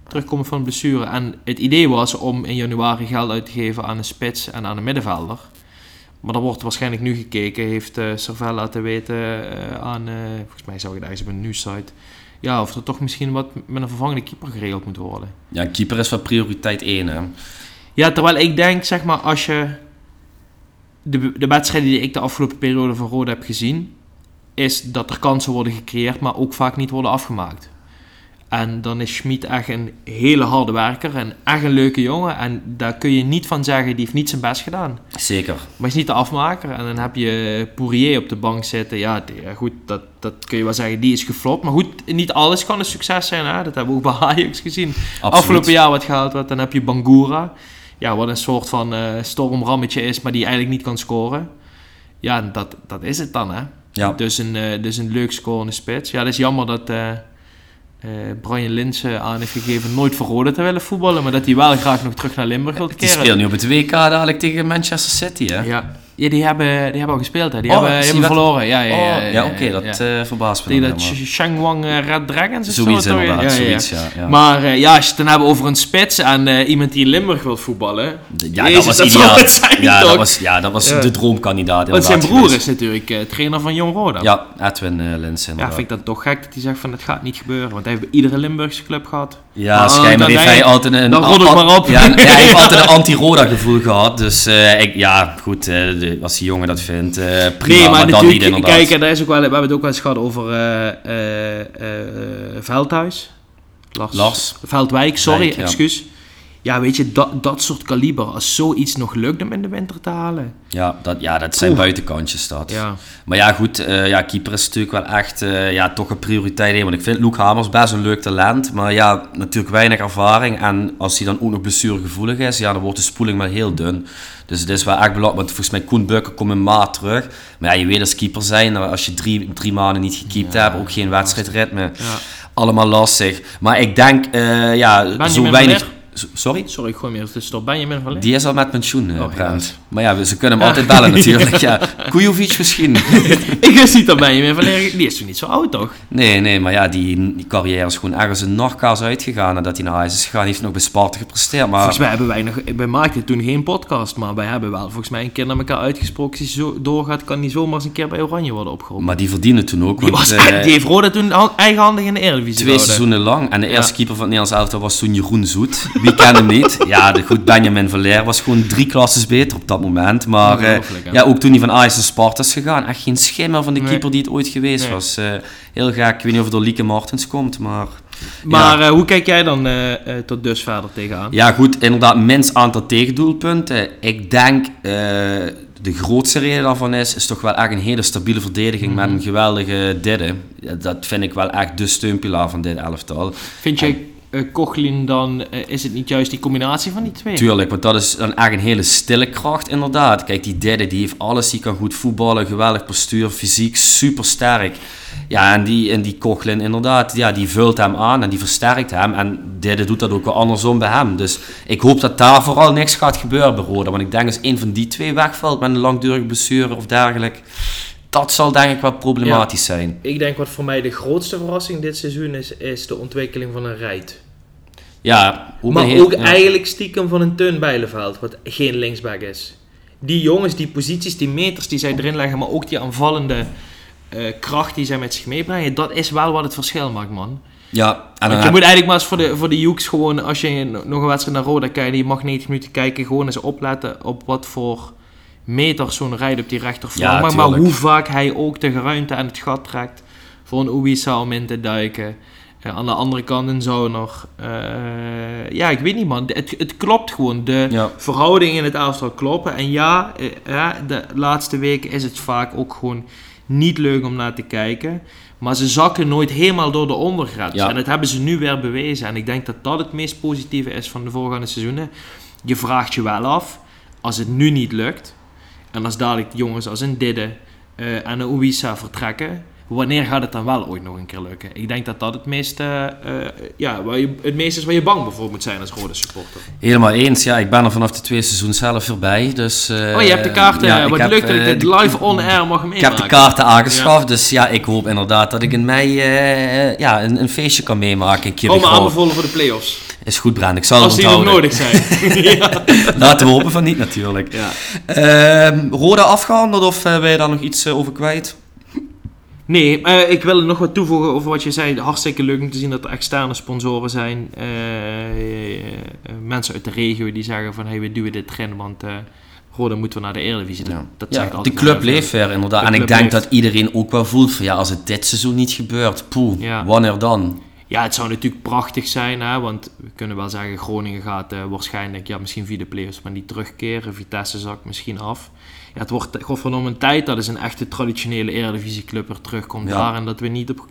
Terugkomen van een blessure. En het idee was om in januari geld uit te geven aan een spits en aan een middenvelder. Maar er wordt waarschijnlijk nu gekeken, heeft uh, Servel laten weten eh, aan, eh, volgens mij zag ik het ergens op een nieuwssite, ja, of er toch misschien wat met een vervangende keeper geregeld moet worden. Ja, keeper is wel prioriteit 1. Hè. Ja, terwijl ik denk, zeg maar, als je de, de wedstrijden die ik de afgelopen periode van Rode heb gezien, is dat er kansen worden gecreëerd, maar ook vaak niet worden afgemaakt. En dan is Schmid echt een hele harde werker en echt een leuke jongen. En daar kun je niet van zeggen, die heeft niet zijn best gedaan. Zeker. Maar is niet de afmaker. En dan heb je Poirier op de bank zitten. Ja, goed, dat, dat kun je wel zeggen, die is geflopt. Maar goed, niet alles kan een succes zijn. Hè? Dat hebben we ook bij Ajax gezien. Absoluut. Afgelopen jaar wat gehaald werd. Dan heb je Bangura. Ja, wat een soort van eh stormrammetje is, maar die eigenlijk niet kan scoren. Ja, dat, dat is het dan, hè. Ja. Dus, een, eh, dus een leuk scorende spits. Ja, dat is jammer dat eh eh, Brian Linsen aan heeft gegeven nooit voor te willen voetballen. Maar dat hij wel graag nog terug naar Limburg wil Die keren. speelt nu op het WK dadelijk tegen Manchester City, hè? Ja, ja die, hebben, die hebben al gespeeld, hè. Die Oh, hebben, die hebben verloren. Ja, ja, Oh, ja, ja, oké, dat eh, verbaast me Tegen dat. Shangwang eh, Red Dragons is Zoiets zo, inderdaad, Ja, zoiets, ja. ja. Maar eh, ja, als je het dan hebben over een spits en iemand die in Limburg wil voetballen. ja, Jezus, dat was dat ideaal. zijn, ja, dat was, ja, dat was de droomkandidaat Want zijn broer geweest. is natuurlijk trainer van Jong Roda. Ja, Edwin uh, Lins Ja, vind ik dat toch gek dat hij zegt van het gaat niet gebeuren. Want hij heeft bij iedere Limburgse club gehad. Ja, Oh, schijnbaar heeft hij altijd een... dan rot ik maar op. Ja, hij *laughs* heeft altijd een anti-Roda gevoel gehad. Dus ja, goed, eh, als die jongen dat vindt, eh, prima. nee, maar, dan niet natuurlijk, inderdaad. kijk, daar is ook wel, we hebben het ook wel eens gehad over eh Veldhuis. Lars. Lars. Veldwijk, sorry, Wijk, excuus. Ja, weet je, dat, dat soort kaliber, als zoiets nog lukt om in de winter te halen. Ja, dat, ja, dat zijn Oeh. buitenkantjes dat. Ja, Maar ja, goed, eh, ja, keeper is natuurlijk wel echt eh, ja, toch een prioriteit. hè, Want ik vind Luke Hamers best een leuk talent. Maar ja, natuurlijk weinig ervaring. En als hij dan ook nog blessuregevoelig is, ja, dan wordt de spoeling maar heel dun. Dus het is wel echt belangrijk. Want volgens mij Koen Bukker komt in maart terug. Maar ja, je weet als keeper zijn, als je drie, drie maanden niet gekiept Ja, hebt, ook geen wedstrijdritme. ja. Allemaal lastig. Maar ik denk, eh, ja, zo weinig... Sorry? Sorry, ik gooi meer tussendoor. Benjamin van Leer? Die is al met pensioen, eh Oh, Brent. Maar ja, ze kunnen hem altijd bellen *laughs* natuurlijk. Ja, Kujovic misschien. *laughs* ik wist niet dat meer van Die is toen niet zo oud, toch? Nee, nee, maar ja, die, die carrière is gewoon ergens een nachtkaas uitgegaan. En dat hij naar huis is gegaan, heeft nog bij Sparta gepresteerd. Maar... Volgens mij hebben wij nog... Wij maakten toen geen podcast, maar wij hebben wel volgens mij een keer naar elkaar uitgesproken. Als hij zo doorgaat, kan die zomaar eens een keer bij Oranje worden opgeroepen. Maar die verdienen toen ook. Die, was, uh, *laughs* die heeft Roda toen eigenhandig in de Eredivisie Twee seizoenen lang. En de eerste keeper van het Nederlands elftal was toen Jeroen Zoet. Wie kent hem niet? Ja, de goed Benjamin Verleer was gewoon drie klasses beter op dat moment. Maar uh, ja, ook toen hij van Ajax naar Sparta is gegaan. Echt geen schimmer van de keeper die het ooit geweest was. Uh, heel gek. Ik weet niet of het door Lieke Martens komt, maar... Maar ja. uh, hoe kijk jij dan tot dus verder tegenaan? Ja, goed, inderdaad, minst aantal tegendoelpunten. Ik denk, de grootste reden daarvan is, is toch wel echt een hele stabiele verdediging mm met een geweldige derde. Dat vind ik wel echt de steunpilaar van dit elftal. Vind jij uh, Kochlin, dan uh, is het niet juist die combinatie van die twee? Tuurlijk, want dat is dan echt een hele stille kracht inderdaad. Kijk, die derde die heeft alles, die kan goed voetballen, geweldig postuur, fysiek, super sterk. Ja, en die, en die Kochlin inderdaad, ja, die vult hem aan en die versterkt hem. En derde doet dat ook wel andersom bij hem. Dus ik hoop dat daar vooral niks gaat gebeuren bij Roda. Want ik denk als een van die twee wegvalt met een langdurige blessure of dergelijke dat zal denk ik wel problematisch ja, zijn. Ik denk wat voor mij de grootste verrassing dit seizoen is, is de ontwikkeling van een Rijt. Ja, maar heel, ook ja. eigenlijk stiekem van een Teun Bijleveld, wat geen linksback is. Die jongens, die posities, die meters die zij erin leggen, maar ook die aanvallende uh, kracht die zij met zich meebrengen, dat is wel wat het verschil maakt, man. Ja, en Want je moet eigenlijk maar eens voor de, voor de Jukes gewoon, als je nog een wedstrijd naar Roda kijkt, je mag 90 minuten kijken, gewoon eens opletten op wat voor meter zo'n rijdt op die rechterflank. Ja, maar, maar, hoe vaak hij ook de ruimte en het gat trekt voor een Uwisa om in te duiken. Uh, aan de andere kant een Zoner. Uh, ja, ik weet niet man. Het, het klopt gewoon. De ja. verhoudingen in het elftal kloppen. En ja, uh, de laatste weken is het vaak ook gewoon niet leuk om naar te kijken. Maar ze zakken nooit helemaal door de ondergrens. Ja. En dat hebben ze nu weer bewezen. En ik denk dat dat het meest positieve is van de voorgaande seizoenen. Je vraagt je wel af, als het nu niet lukt, en als dadelijk de jongens als een Didde uh, en een Uwisa vertrekken, wanneer gaat het dan wel ooit nog een keer lukken? Ik denk dat dat het meeste, uh, ja, waar je, het meeste is waar je bang voor moet zijn als rode supporter. Helemaal eens. Ja, ik ben er vanaf de twee seizoenen zelf voorbij. Dus, uh, oh, je hebt de kaarten. Ja, wat leuk dat ik dit live on air mag meemaken. Ik heb de kaarten aangeschaft. Ja. Dus ja, ik hoop inderdaad dat ik in mei ja, een, een, feestje kan meemaken. Kom maar aanbevolen voor de play-offs. Is goed, Brand. Ik zal Als die nog nodig zijn. *laughs* ja. Laten we hopen van niet, natuurlijk. Ja. Uh, Roda afgehandeld of ben je daar nog iets over kwijt? Nee, uh, ik wil nog wat toevoegen over wat je zei. Hartstikke leuk om te zien dat er externe sponsoren zijn. mensen uit de regio die zeggen van... Hey, we duwen dit erin, want... Roda moeten we naar de Eredivisie. Dat, ja. dat ja, de club leeft weer inderdaad. En ik denk leeft. dat iedereen ook wel voelt van... Ja, als het dit seizoen niet gebeurt, poeh, ja. wanneer dan? Ja, het zou natuurlijk prachtig zijn, hè, want we kunnen wel zeggen, Groningen gaat uh, waarschijnlijk, ja, misschien via de players, maar niet terugkeren. Vitesse zakt misschien af. Ja, het wordt godverdomme een tijd dat is een echte traditionele Eredivisieclub er terugkomt ja. daar. En dat we niet op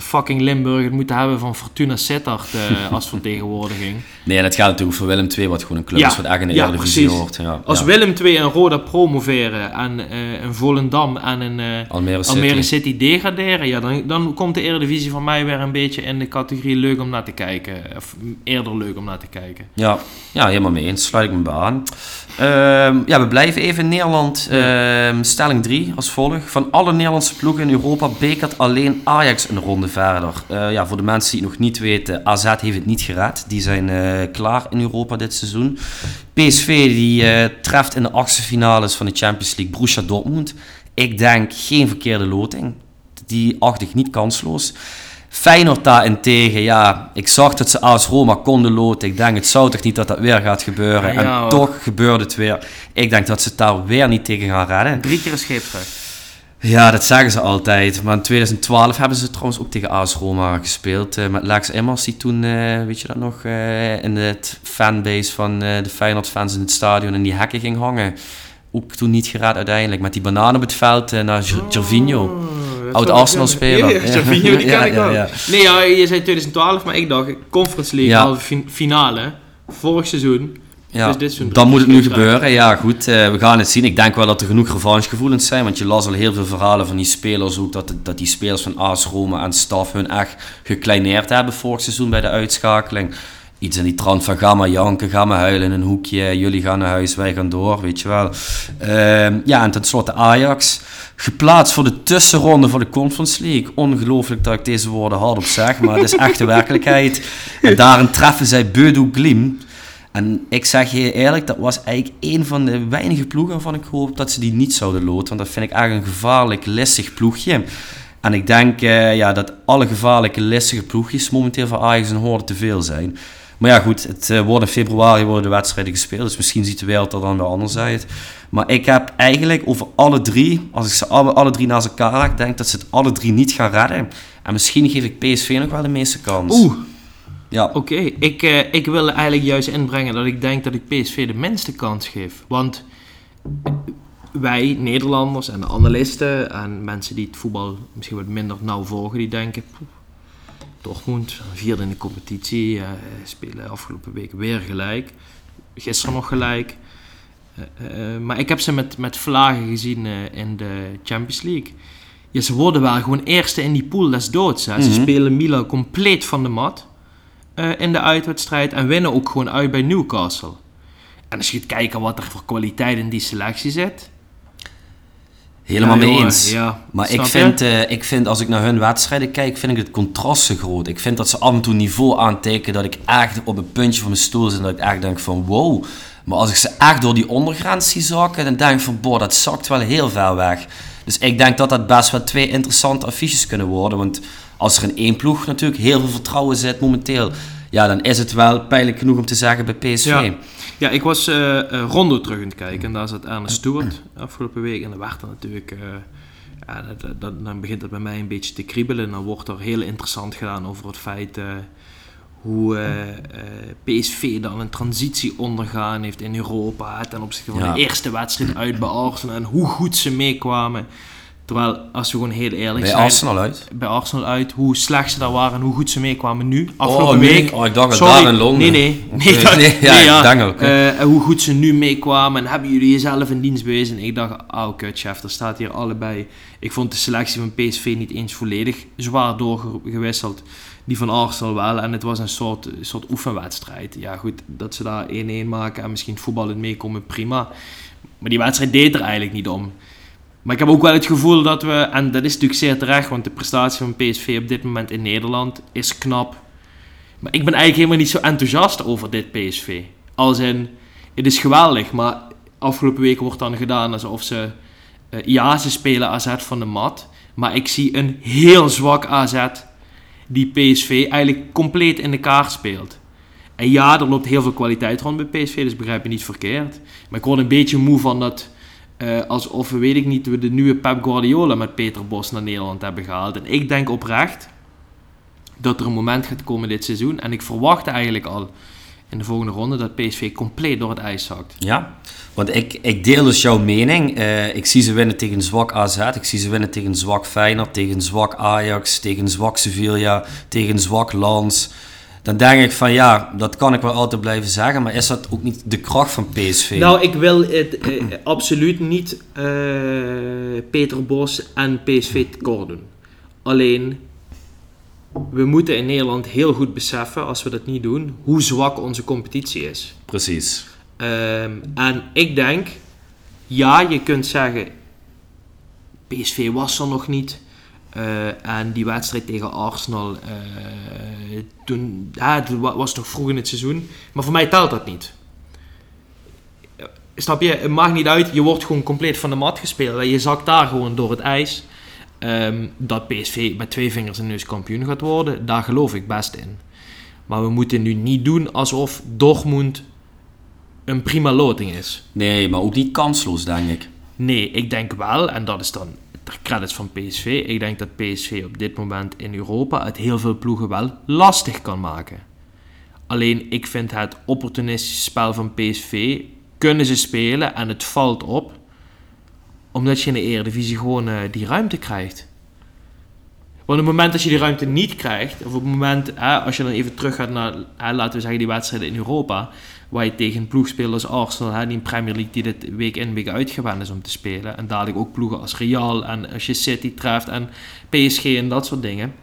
fucking Limburg het moeten hebben van Fortuna Sittard uh, *laughs* als vertegenwoordiging. Nee, en het gaat natuurlijk voor Willem II, wat gewoon een club ja, is wat echt in de ja, Eredivisie hoort. Ja, als. Willem II en Roda promoveren en uh, een Volendam en een uh, Almere, City. Almere, City. degraderen, ja, dan, dan komt de Eredivisie van mij weer een beetje in de categorie leuk om naar te kijken. Of eerder leuk om naar te kijken. Ja, ja helemaal mee eens. Sluit ik me bij aan. Uh, ja, we blijven even in Nederland. Uh, stelling 3 als volgt. Van alle Nederlandse ploegen in Europa bekert alleen Ajax een ronde verder. Uh, ja, voor de mensen die het nog niet weten, AZ heeft het niet geraad. Die zijn uh, klaar in Europa dit seizoen. PSV die uh, treft in de achtste finales van de Champions League Borussia Dortmund. Ik denk geen verkeerde loting. Die acht ik niet kansloos. Feyenoord daarentegen, ja, ik zag dat ze AS Roma konden loten. Ik denk, het zou toch niet dat dat weer gaat gebeuren. Ja, en toch gebeurde het weer. Ik denk dat ze het daar weer niet tegen gaan redden. Drie keer een scheepsrecht. Ja, dat zeggen ze altijd. Maar in 2012 hebben ze trouwens ook tegen AS Roma gespeeld. Uh, met Lex Emmers, die toen, uh, weet je dat nog, uh, in het fanbase van de Feyenoord-fans in het stadion in die hekken ging hangen. Ook toen niet geraad uiteindelijk. Met die banaan op het veld naar Gervinho. Oh, Oud Arsenal-speler. Ja, Gervinho, die ken ik wel. Nee, ja, je zei 2012, maar ik dacht Conference League, halve finale. Vorig seizoen. Ja, dus dan moet het nu gebeuren. Ja, goed, uh, we gaan het zien. Ik denk wel dat er genoeg revanchegevoelens zijn. Want je las al heel veel verhalen van die spelers ook. Dat, dat die spelers van AS Roma en staf hun echt gekleineerd hebben vorig seizoen bij de uitschakeling. Iets in die trant van ga maar janken, ga maar huilen in een hoekje, jullie gaan naar huis, wij gaan door, weet je wel. Ehm, ja, en tenslotte Ajax, geplaatst voor de tussenronde voor de Conference League. Ongelooflijk dat ik deze woorden hardop zeg, maar het is echt de werkelijkheid. En daarin treffen zij Beudou Glim. En ik zeg je eerlijk, dat was eigenlijk een van de weinige ploegen waarvan ik hoop dat ze die niet zouden loten. Want dat vind ik eigenlijk een gevaarlijk, listig ploegje. En ik denk uh, ja, dat alle gevaarlijke, listige ploegjes momenteel voor Ajax een hoorde te veel zijn. Maar ja, goed, het uh, wordt in februari worden de wedstrijden gespeeld. Dus misschien ziet de wereld er dan wel anders uit. Maar ik heb eigenlijk over alle drie, als ik ze alle, alle drie naast elkaar leg, denk dat ze het alle drie niet gaan redden. En misschien geef ik PSV nog wel de meeste kans. Oeh. Ja. Oké, ik, uh, ik wil eigenlijk juist inbrengen dat ik denk dat ik PSV de minste kans geef. Want wij, Nederlanders en de analisten en mensen die het voetbal misschien wat minder nauw volgen, die denken... Dortmund, vierde in de competitie, uh, spelen afgelopen week weer gelijk. Gisteren nog gelijk. Uh, uh, maar ik heb ze met, met vlagen gezien in de Champions League. Ja, ze worden wel gewoon eerste in die pool des doods. Hè. Mm -hmm. Ze mhm. spelen Milan compleet van de mat in de uitwedstrijd en winnen ook gewoon uit bij Newcastle. En als je gaat kijken wat er voor kwaliteit in die selectie zit, Helemaal ja, mee eens. Ja. Maar ik vind, uh, ik vind, als ik naar hun wedstrijden kijk, vind ik het contrast zo groot. Ik vind dat ze af en toe niveau aantekenen dat ik echt op een puntje van mijn stoel zit en dat ik echt denk van wow. Maar als ik ze echt door die ondergrens zie zakken, dan denk ik van boh, dat zakt wel heel ver weg. Dus ik denk dat dat best wel twee interessante affiches kunnen worden. Want als er in één ploeg natuurlijk heel veel vertrouwen zit momenteel, ja, dan is het wel pijnlijk genoeg om te zeggen bij PSV. Ja. Ja, ik was uh, Rondo terug aan het kijken en daar zat Ernest Stewart afgelopen week. En dan werd er natuurlijk, uh, ja, dat, dat, dan begint het bij mij een beetje te kriebelen. En dan wordt er heel interessant gedaan over het feit hoe PSV dan een transitie ondergaan heeft in Europa ten opzichte van de eerste wedstrijd uit bij Arsenal en hoe goed ze meekwamen. Terwijl, als we gewoon heel eerlijk bij zijn... Bij Arsenal uit? Bij Arsenal uit. Hoe slecht ze daar waren en hoe goed ze meekwamen nu. Afgelopen oh, week... Oh, ik dacht Sorry, daar in Londen. Nee, nee. *laughs* Nee, dat, nee, ja, ja. Dank ook. Uh, hoe goed ze nu meekwamen. En hebben jullie jezelf in dienst bewezen? En ik dacht, oh kut chef, er staat hier allebei. Ik vond de selectie van PSV niet eens volledig zwaar doorgewisseld. Die van Arsenal wel. En het was een soort, soort oefenwedstrijd. Ja goed, dat ze daar 1-1 maken en misschien voetballend meekomen, prima. Maar die wedstrijd deed er eigenlijk niet om. Maar ik heb ook wel het gevoel dat we, en dat is natuurlijk zeer terecht, want de prestatie van PSV op dit moment in Nederland is knap. Maar ik ben eigenlijk helemaal niet zo enthousiast over dit PSV. Als in, het is geweldig, maar afgelopen weken wordt dan gedaan alsof ze, ja, ze spelen AZ van de mat. Maar ik zie een heel zwak AZ die PSV eigenlijk compleet in de kaart speelt. En ja, er loopt heel veel kwaliteit rond bij PSV, dus begrijp je niet verkeerd. Maar ik word een beetje moe van dat uh, alsof we, weet ik niet, we de nieuwe Pep Guardiola met Peter Bos naar Nederland hebben gehaald. En ik denk oprecht dat er een moment gaat komen dit seizoen. En ik verwacht eigenlijk al in de volgende ronde dat PSV compleet door het ijs zakt. Ja, want ik, ik deel dus jouw mening. Uh, ik zie ze winnen tegen zwak AZ, ik zie ze winnen tegen zwak Feyenoord, tegen zwak Ajax, tegen zwak Sevilla, tegen zwak Lens dan denk ik van ja, dat kan ik wel altijd blijven zeggen, maar is dat ook niet de kracht van PSV? Nou, ik wil het eh, absoluut niet uh, Peter Bos en PSV tekort doen. Alleen, we moeten in Nederland heel goed beseffen, als we dat niet doen, hoe zwak onze competitie is. Precies. Um, en ik denk, ja, je kunt zeggen, PSV was er nog niet. Uh, en die wedstrijd tegen Arsenal, uh, toen, ja, het was nog vroeg in het seizoen. Maar voor mij telt dat niet. Snap je? Het maakt niet uit. Je wordt gewoon compleet van de mat gespeeld. Je zakt daar gewoon door het ijs. Um, dat PSV met twee vingers in neus kampioen gaat worden, daar geloof ik best in. Maar we moeten nu niet doen alsof Dortmund een prima loting is. Nee, maar ook niet kansloos, denk ik. Nee, ik denk wel, en dat is dan credits van PSV. Ik denk dat PSV op dit moment in Europa het heel veel ploegen wel lastig kan maken. Alleen ik vind het opportunistische spel van PSV kunnen ze spelen en het valt op omdat je in de Eredivisie gewoon uh, die ruimte krijgt. Want op het moment dat je die ruimte niet krijgt, of op het moment, hè, als je dan even terug gaat naar, hè, laten we zeggen, die wedstrijden in Europa, waar je tegen ploegspelers als Arsenal, hè, die in Premier League, die dit week in week uit gewend is om te spelen, en dadelijk ook ploegen als Real, en als je City treft, en PSG en dat soort dingen.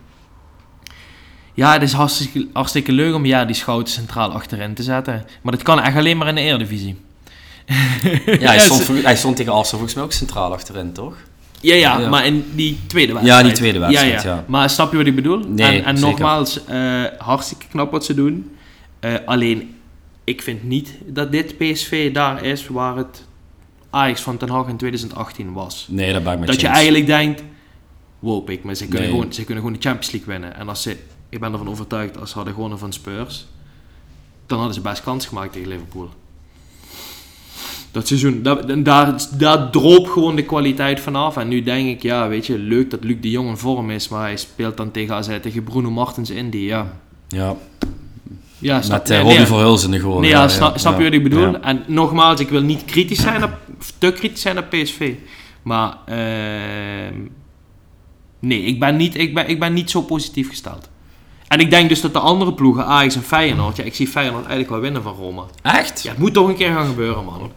Ja, het is hartstikke, hartstikke leuk om ja, die schouten centraal achterin te zetten. Maar dat kan echt alleen maar in de Eredivisie. Ja, hij, *laughs* stond, hij stond tegen Arsenal volgens mij ook centraal achterin, toch? Ja, ja, Ja. maar in die tweede wedstrijd. Ja, die tweede wedstrijd, ja. Maar snap je wat ik bedoel? Nee, en en nogmaals, eh, hartstikke knap wat ze doen. Eh, alleen, ik vind niet dat dit PSV daar is waar het Ajax van Ten Hag in 2018 was. Nee, dat ik met dat je eigenlijk denkt, wow pik, maar ze kunnen, Nee. gewoon, ze kunnen gewoon de Champions League winnen. En als ze, ik ben ervan overtuigd, als ze hadden gewonnen van Spurs, dan hadden ze best kans gemaakt tegen Liverpool. Dat seizoen, dat, daar, daar droop gewoon de kwaliteit vanaf. En nu denk ik, ja, weet je, leuk dat Luc de Jong in vorm is, maar hij speelt dan tegen, AZ, tegen Bruno Martens Indy, ja. Ja, Ja, snap met uh, nee, Robbie nee. Verhulzen goal. Nee, ja, snap, snap je ja, wat ik bedoel? ja. En nogmaals, ik wil niet kritisch zijn op, te kritisch zijn op PSV. Maar ehm, nee, ik ben, niet, ik, ben, ik ben niet zo positief gesteld. En ik denk dus dat de andere ploegen, Ajax en Feyenoord, ja, ik zie Feyenoord eigenlijk wel winnen van Roma. Echt? Ja, het moet toch een keer gaan gebeuren, man.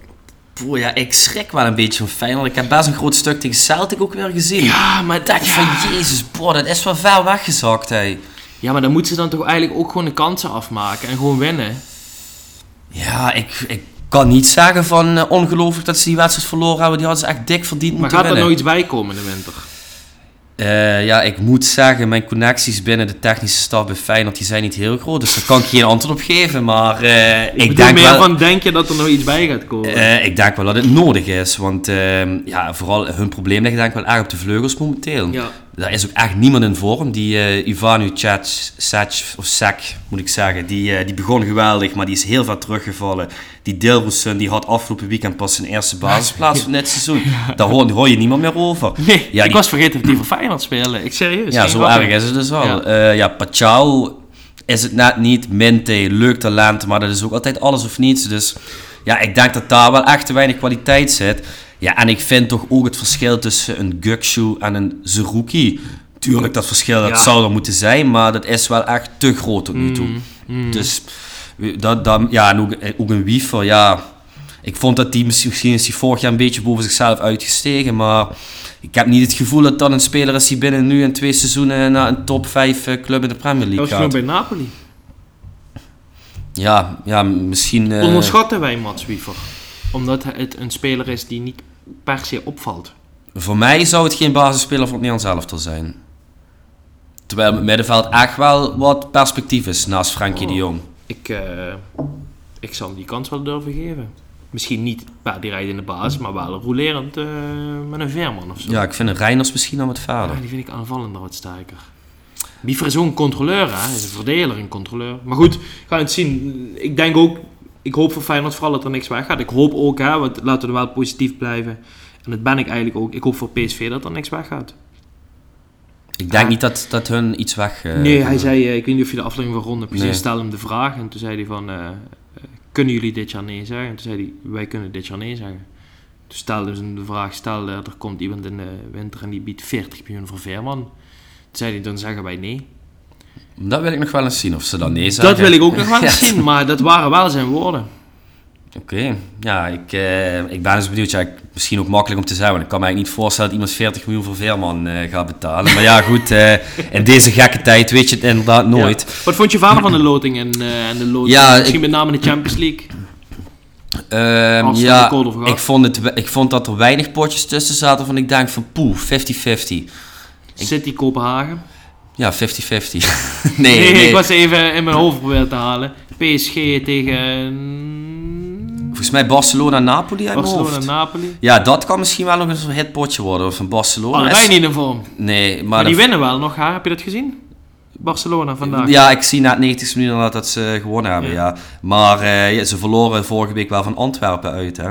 Poeh, ja, ik schrik wel een beetje van Feyenoord. Ik heb best een groot stuk tegen Celtic ook weer gezien. Ja, maar, dacht ja. van, jezus, boah, dat is wel ver weggezakt, hé. ja, maar dan moeten ze dan toch eigenlijk ook gewoon de kansen afmaken en gewoon winnen. Ja, ik, ik kan niet zeggen van uh, ongelooflijk dat ze die wedstrijd verloren hebben. Die hadden ze echt dik verdiend Maar moeten gaat er winnen. nog iets bij komen in de winter? Eh, ja, ik moet zeggen, mijn connecties binnen de technische staf bij Feyenoord die zijn niet heel groot. Dus daar kan ik geen antwoord op geven. Maar eh, ik, Ik, denk meer wel... van, denk je dat er nog iets bij gaat komen? Eh, ik denk wel dat het nodig is, want ehm, ja, vooral hun probleem ligt denk ik wel erg op de vleugels momenteel. ja. Daar is ook echt niemand in vorm. Die eh Ivanu Sech, of Sek moet ik zeggen, die, eh, die begon geweldig, maar die is heel veel teruggevallen. Die Dilrosun, die had afgelopen weekend pas zijn eerste basisplaats van dit seizoen. *laughs* Daar hoor, hoor je niemand meer over. Nee, Ja, ik die- was vergeten dat die voor Feyenoord spelen. Ik serieus. Ja, zo erg is het dus wel. Ja. Ja, ja Pachau is het net niet. Minte, leuk talent, maar dat is ook altijd alles of niets. Dus ja, ik denk dat daar wel echt te weinig kwaliteit zit. Ja, en ik vind toch ook het verschil tussen een Gukshu en een Zerouki. Tuurlijk, dat verschil dat Ja. zou er moeten zijn, maar dat is wel echt te groot tot nu toe. Mm, mm. Dus dat, dat, ja, en ook, ook een Wiefer, ja. Ik vond dat die misschien, is die vorig jaar een beetje boven zichzelf uitgestegen, maar ik heb niet het gevoel dat dat een speler is die binnen nu in twee seizoenen naar een top 5 club in de Premier dat was League gaat. bij Napoli. Ja, ja, misschien... eh, Onderschatten wij Mats Wiever. Omdat het een speler is die niet per se opvalt. voor mij zou het geen basisspeler voor het Nederlands elftal zijn. Terwijl het middenveld echt wel wat perspectief is naast Frenkie de Jong. Ik, eh, ik zou hem die kans wel durven geven. Misschien niet per direct in de basis, maar wel rolerend eh, met een Veerman of zo. Ja, ik vind een Reiners misschien dan wat Ja, vader. die vind ik aanvallender wat sterker. Wiever is ook een controleur, hè? Hij is een verdeler, een controleur. Maar goed, we gaan het zien. Ik denk ook, ik hoop voor Feyenoord vooral dat er niks weggaat. Ik hoop ook, hè, want laten we wel positief blijven. En dat ben ik eigenlijk ook. Ik hoop voor PSV dat er niks weggaat. Ik denk niet dat, dat hun iets weg... eh, nee, hij zei, eh, ik weet niet of je de aflevering van Ronde hebt gezien, Nee. stel hem de vraag. En toen zei hij van, eh, kunnen jullie dit jaar nee zeggen? En toen zei hij, wij kunnen dit jaar nee zeggen. Toen stelde ze de vraag, stel er komt iemand in de winter en die biedt 40 miljoen voor Veerman. Toen zei hij, dan zeggen wij nee. Dat wil ik nog wel eens zien, of ze dan nee zeggen. Dat wil ik ook nog wel *laughs* eens Ja. zien, maar dat waren wel zijn woorden. Oké, ja, ik, eh, ik ben dus benieuwd. Ja, ik- misschien ook makkelijk om te zeggen, want ik kan me eigenlijk niet voorstellen dat iemand 40 miljoen voor Veerman eh, gaat betalen. Maar ja, goed, eh, in deze gekke tijd weet je het inderdaad nooit. Ja. Wat vond je vader van de loting en, eh, en de loting? Ja, Misschien ik- met name de Champions League. De ja, ik vond, het, ik vond dat er weinig potjes tussen zaten van ik denk van poeh, 50-50. Ik- City Kopenhagen. Ja, 50-50. *laughs* nee, Nee, nee. ik was even in mijn hoofd proberen te halen. PSG tegen Volgens mij Barcelona-Napoli uit mijn Barcelona hoofd. Napoli. Ja, dat kan misschien wel nog eens een hitpotje worden van Barcelona. Allebei is- niet in vorm. Nee, maar, Maar die dat- winnen wel nog, hè? heb je dat gezien? Barcelona vandaag. Ja, ik zie na 90 minuten inderdaad dat ze gewonnen hebben, Ja. ja. Maar eh, ze verloren vorige week wel van Antwerpen uit, hè.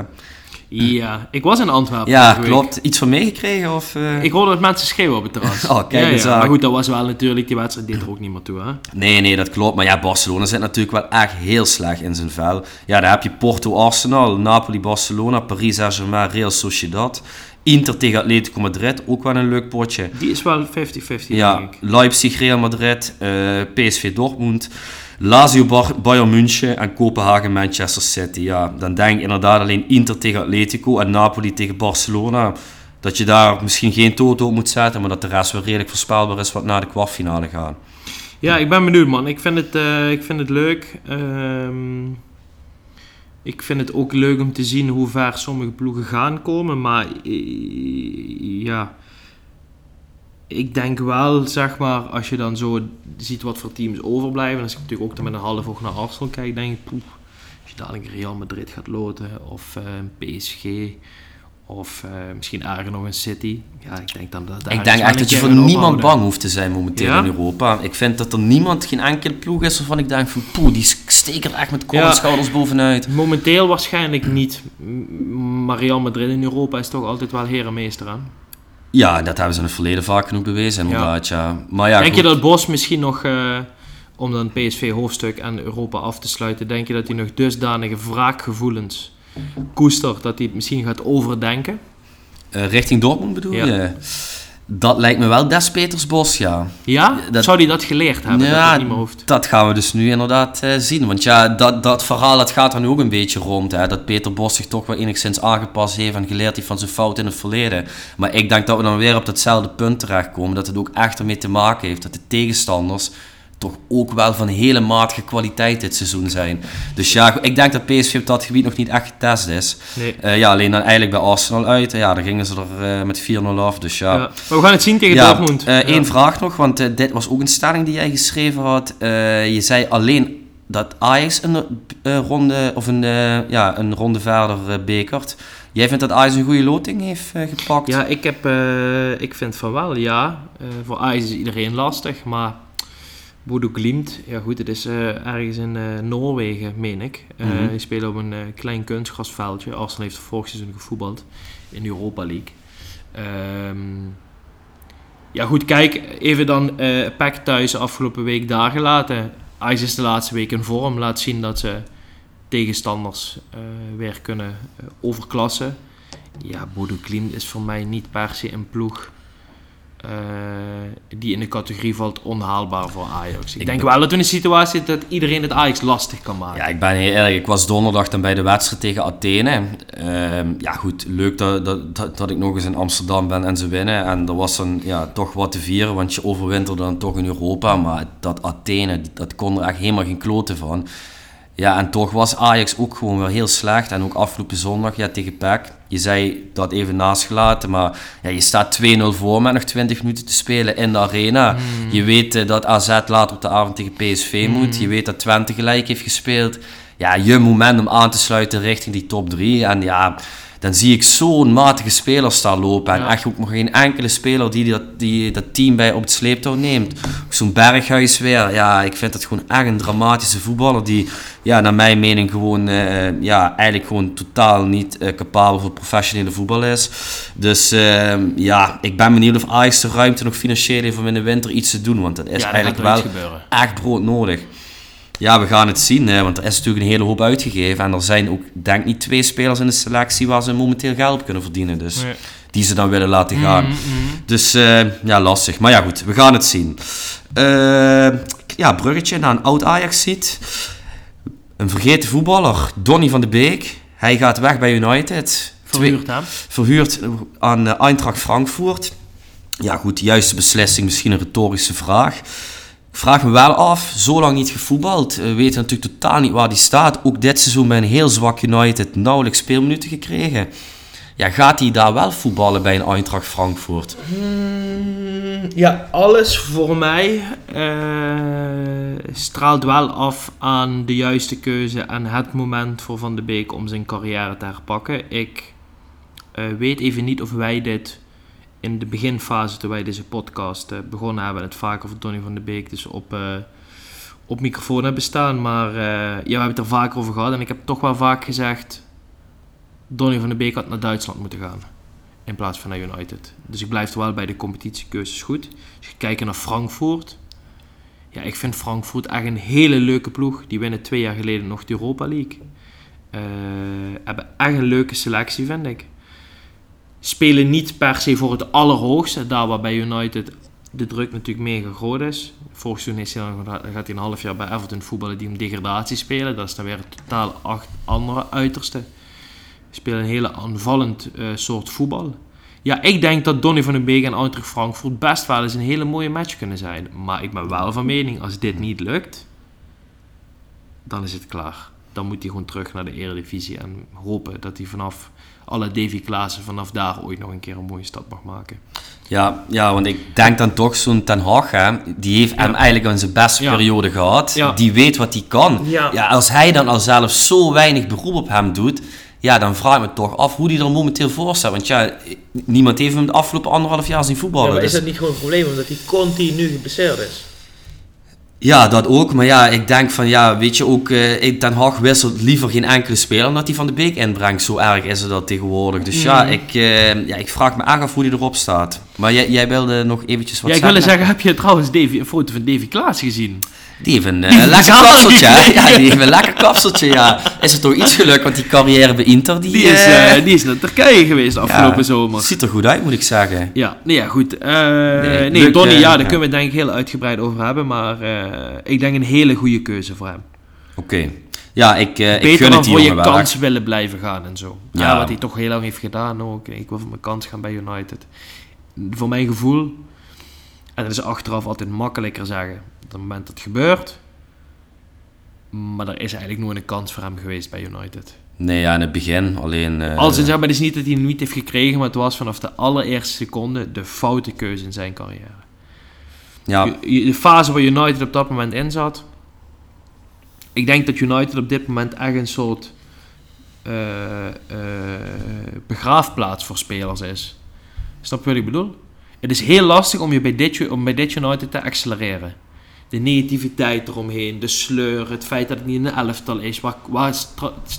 Ja, ik was in Antwerpen. Ja, week. klopt. Iets van meegekregen, of... eh? Ik hoorde dat mensen schreeuwen op het terras. *laughs* Oh, kijk ja, eens ja. aan. Maar goed, dat was wel natuurlijk, die wedstrijd deed er ook niet meer toe. Hè? Nee, nee, dat klopt. Maar ja, Barcelona zit natuurlijk wel echt heel slecht in zijn vel. Ja, daar heb je Porto, Arsenal, Napoli, Barcelona, Paris Saint-Germain, Real Sociedad. Inter tegen Atletico Madrid, ook wel een leuk potje. Die is wel 50-50, Ja, denk ik. Leipzig, Real Madrid, eh, PSV Dortmund, Lazio, Bayern München en Kopenhagen, Manchester City. Ja, dan denk ik inderdaad alleen Inter tegen Atletico en Napoli tegen Barcelona. Dat je daar misschien geen toto op moet zetten, maar dat de rest wel redelijk voorspelbaar is wat naar de kwartfinale gaat. Ja, ik ben benieuwd man. Ik vind het, uh, ik vind het leuk. Ehm, ik vind het ook leuk om te zien hoe ver sommige ploegen gaan komen. Maar uh, ja, ik denk wel, zeg maar, als je dan zo ziet wat voor teams overblijven. Als ik natuurlijk ook dan met een half oog naar Arsenal kijk, denk ik, poeh, als je dadelijk Real Madrid gaat loten of uh, PSG of uh, misschien erger nog een City. Ja, ik denk dan dat Ik denk echt dat je voor niemand bang hoeft te zijn momenteel ja? in Europa. Ik vind dat er niemand, geen enkele ploeg is waarvan ik denk van poeh, die steken er echt met ja, schouders bovenuit. Momenteel waarschijnlijk niet. Maar Real Madrid in Europa is toch altijd wel herenmeester aan. Ja, dat hebben ze in het verleden vaak genoeg bewezen, inderdaad. Ja. Maar ja, denk je dat Bos misschien nog, uh, om dan PSV-hoofdstuk en Europa af te sluiten, denk je dat hij nog dusdanige wraakgevoelens koestert dat hij het misschien gaat overdenken? Uh, richting Dortmund bedoel ja. Dat lijkt me wel Des Petersbos, ja. Ja? Dat, Zou hij dat geleerd hebben? Ja, dat, niet meer hoeft? dat gaan we dus nu inderdaad uh, zien. Want ja, dat, dat verhaal dat gaat er nu ook een beetje rond. Hè? Dat Peter Bos zich toch wel enigszins aangepast heeft en geleerd heeft van zijn fout in het verleden. Maar ik denk dat we dan weer op datzelfde punt terechtkomen. Dat het ook echt ermee te maken heeft dat de tegenstanders toch ook wel van hele matige kwaliteit dit seizoen zijn. Dus ja, ik denk dat PSV op dat gebied nog niet echt getest is. Nee. Uh, ja, alleen dan eigenlijk bij Arsenal uit. Ja, daar gingen ze er uh, met 4-0 af. Dus ja. we gaan het zien tegen ja, Dortmund. Uh, Eén vraag nog, want dit was ook een stelling die jij geschreven had. je zei alleen dat Ajax een ronde of een, ja, een ronde verder bekert. Jij vindt dat Ajax een goede loting heeft gepakt? Ja, ik, heb, ik vind van wel, ja. voor Ajax is iedereen lastig, maar Bodo Glimt, ja goed, het is uh, ergens in uh, Noorwegen, meen ik. Uh, mm -hmm. Die spelen op een klein kunstgrasveldje. Arsenal heeft vorig seizoen gevoetbald in de Europa League. Um, ja goed, kijk, even dan uh, Pack thuis afgelopen week daar gelaten. Ajax is de laatste week in vorm. Laat zien dat ze tegenstanders weer kunnen overklassen. Ja, Bodo Glimt is voor mij niet per se een ploeg uh, die in de categorie valt onhaalbaar voor Ajax. Ik, ik denk wel dat we in een situatie zitten dat iedereen het Ajax lastig kan maken. Ja, ik ben heel erg. Ik was donderdag dan bij de wedstrijd tegen Athene. Uh, ja, goed, leuk dat, dat, dat, ik nog eens in Amsterdam ben en ze winnen. En er was dan ja, toch wat te vieren, want je overwinterde dan toch in Europa. Maar dat Athene, dat kon er echt helemaal geen kloten van. Ja, en toch was Ajax ook gewoon wel heel slecht. En ook afgelopen zondag ja, tegen PEC. Je zei dat even naast gelaten, maar ja, je staat 2-0 voor met nog 20 minuten te spelen in de arena. Hmm. Je weet uh, dat AZ later op de avond tegen PSV hmm. moet. Je weet dat Twente gelijk heeft gespeeld. Ja, je moment om aan te sluiten richting die top 3. En ja, dan zie ik zo'n matige spelers staan lopen. En echt ook nog geen enkele speler die dat, die dat team bij op het sleeptouw neemt. Zo'n Berghuis weer. Ja, ik vind dat gewoon echt een dramatische voetballer. Die, ja, naar mijn mening, gewoon, uh, ja, eigenlijk gewoon totaal niet uh, capabel voor professionele voetbal is. Dus uh, ja, ik ben benieuwd of Ajax de ruimte nog financieel heeft om in de winter iets te doen. Want dat is ja, eigenlijk wel echt broodnodig. Ja, we gaan het zien, hè, want er is natuurlijk een hele hoop uitgegeven. En er zijn ook, denk niet twee spelers in de selectie waar ze momenteel geld op kunnen verdienen. Dus die ze dan willen laten gaan. Mm, mm. Dus uh, ja, lastig. Maar ja, goed, we gaan het zien. Uh, ja, bruggetje naar een oud Ajax ziet. Een vergeten voetballer, Donny van de Beek. Hij gaat weg bij United. Verhuurd aan? Verhuurd aan uh, Eintracht Frankfurt. Ja, goed, de juiste beslissing, misschien een retorische vraag. Ik vraag me wel af, zo lang niet gevoetbald. We weten natuurlijk totaal niet waar die staat. Ook dit seizoen bij een heel zwak United nauwelijks speelminuten gekregen. Ja, gaat hij daar wel voetballen bij een Eintracht Frankfurt? Hmm, ja, alles voor mij uh, straalt wel af aan de juiste keuze en het moment voor Van de Beek om zijn carrière te herpakken. Ik uh, weet even niet of wij dit in de beginfase, toen wij deze podcast uh, begonnen hebben, het vaak over Donny van de Beek dus op, uh, op microfoon hebben staan. Maar uh, ja, we hebben het er vaker over gehad. En ik heb toch wel vaak gezegd, Donny van de Beek had naar Duitsland moeten gaan. In plaats van naar United. Dus ik blijf wel bij de competitiekeuzes goed. Als je kijkt naar Frankfurt. Ja, ik vind Frankfurt echt een hele leuke ploeg. Die winnen twee jaar geleden nog de Europa League. hebben echt een leuke selectie, vind ik spelen niet per se voor het allerhoogste. Daar waar bij United de druk natuurlijk mega groot is. Vorig seizoen gaat hij een half jaar bij Everton voetballen die om degradatie spelen. Dat is dan weer totaal acht andere uiterste. Spelen een hele aanvallend uh, soort voetbal. Ja, ik denk dat Donny van den Beek en Eintracht Frankfurt best wel eens een hele mooie match kunnen zijn. Maar ik ben wel van mening, als dit niet lukt, dan is het klaar. Dan moet hij gewoon terug naar de Eredivisie en hopen dat hij vanaf alle Davy Klaassen vanaf daar ooit nog een keer een mooie stap mag maken. Ja, ja, want ik denk dan toch zo'n Ten Hag, hè, die heeft hem eigenlijk in zijn beste Ja. periode gehad. Ja. Die weet wat hij kan. Ja. als hij dan al zelf zo weinig beroep op hem doet, ja, dan vraag ik me toch af hoe hij er momenteel voor staat. Want ja, niemand heeft hem de afgelopen anderhalf jaar zien voetballen. dus- niet gewoon een probleem omdat hij continu geblesseerd is? Ja, dat ook. Maar ja, ik denk van ja, weet je ook, eh, ik- Ten Hag wisselt liever geen enkele speler omdat hij Van de Beek inbrengt. Zo erg is het dat tegenwoordig. Dus ja, Mhm. ik, eh, ja, ik vraag me af hoe hij erop staat. Maar jij, jij wilde nog eventjes wat Ja, ik wilde zeggen, heb je trouwens Davy, een foto van Davy Klaassen gezien? Die heeft een eh, lekker kapseltje. Ja, die heeft een lekker kapseltje, ja. Is er toch iets gelukt, want die carrière bij Inter, die, Die is, eh, eh, die is naar Turkije geweest afgelopen ja, zomer. Ziet er goed uit, moet ik zeggen. Ja, nee, ja, goed. Eh, nee, leuk, Donny, ja, daar kunnen we het denk ik heel uitgebreid over hebben. Maar ik denk een hele goede keuze voor hem. Oké. Ja, ik, eh ik gun dan het voor je kans willen blijven gaan en zo. Ja, Ja. wat hij toch heel lang heeft gedaan ook. Ik wil voor mijn kans gaan bij United. Voor mijn gevoel, en dat is achteraf altijd makkelijker zeggen, het moment dat het gebeurt. Maar er is eigenlijk nooit een kans voor hem geweest bij United. Nee, ja, in het begin. Alleen... eh, Als zeg maar, het is niet dat hij hem niet heeft gekregen, maar het was vanaf de allereerste seconde de foute keuze in zijn carrière. ja, De fase waar United op dat moment in zat. Ik denk dat United op dit moment echt een soort eh, eh, begraafplaats voor spelers is. Snap je wat ik bedoel? Het is heel lastig om je bij dit, om bij dit United te accelereren. De negativiteit eromheen, de sleur, het feit dat het niet een elftal is. Waar, waar, is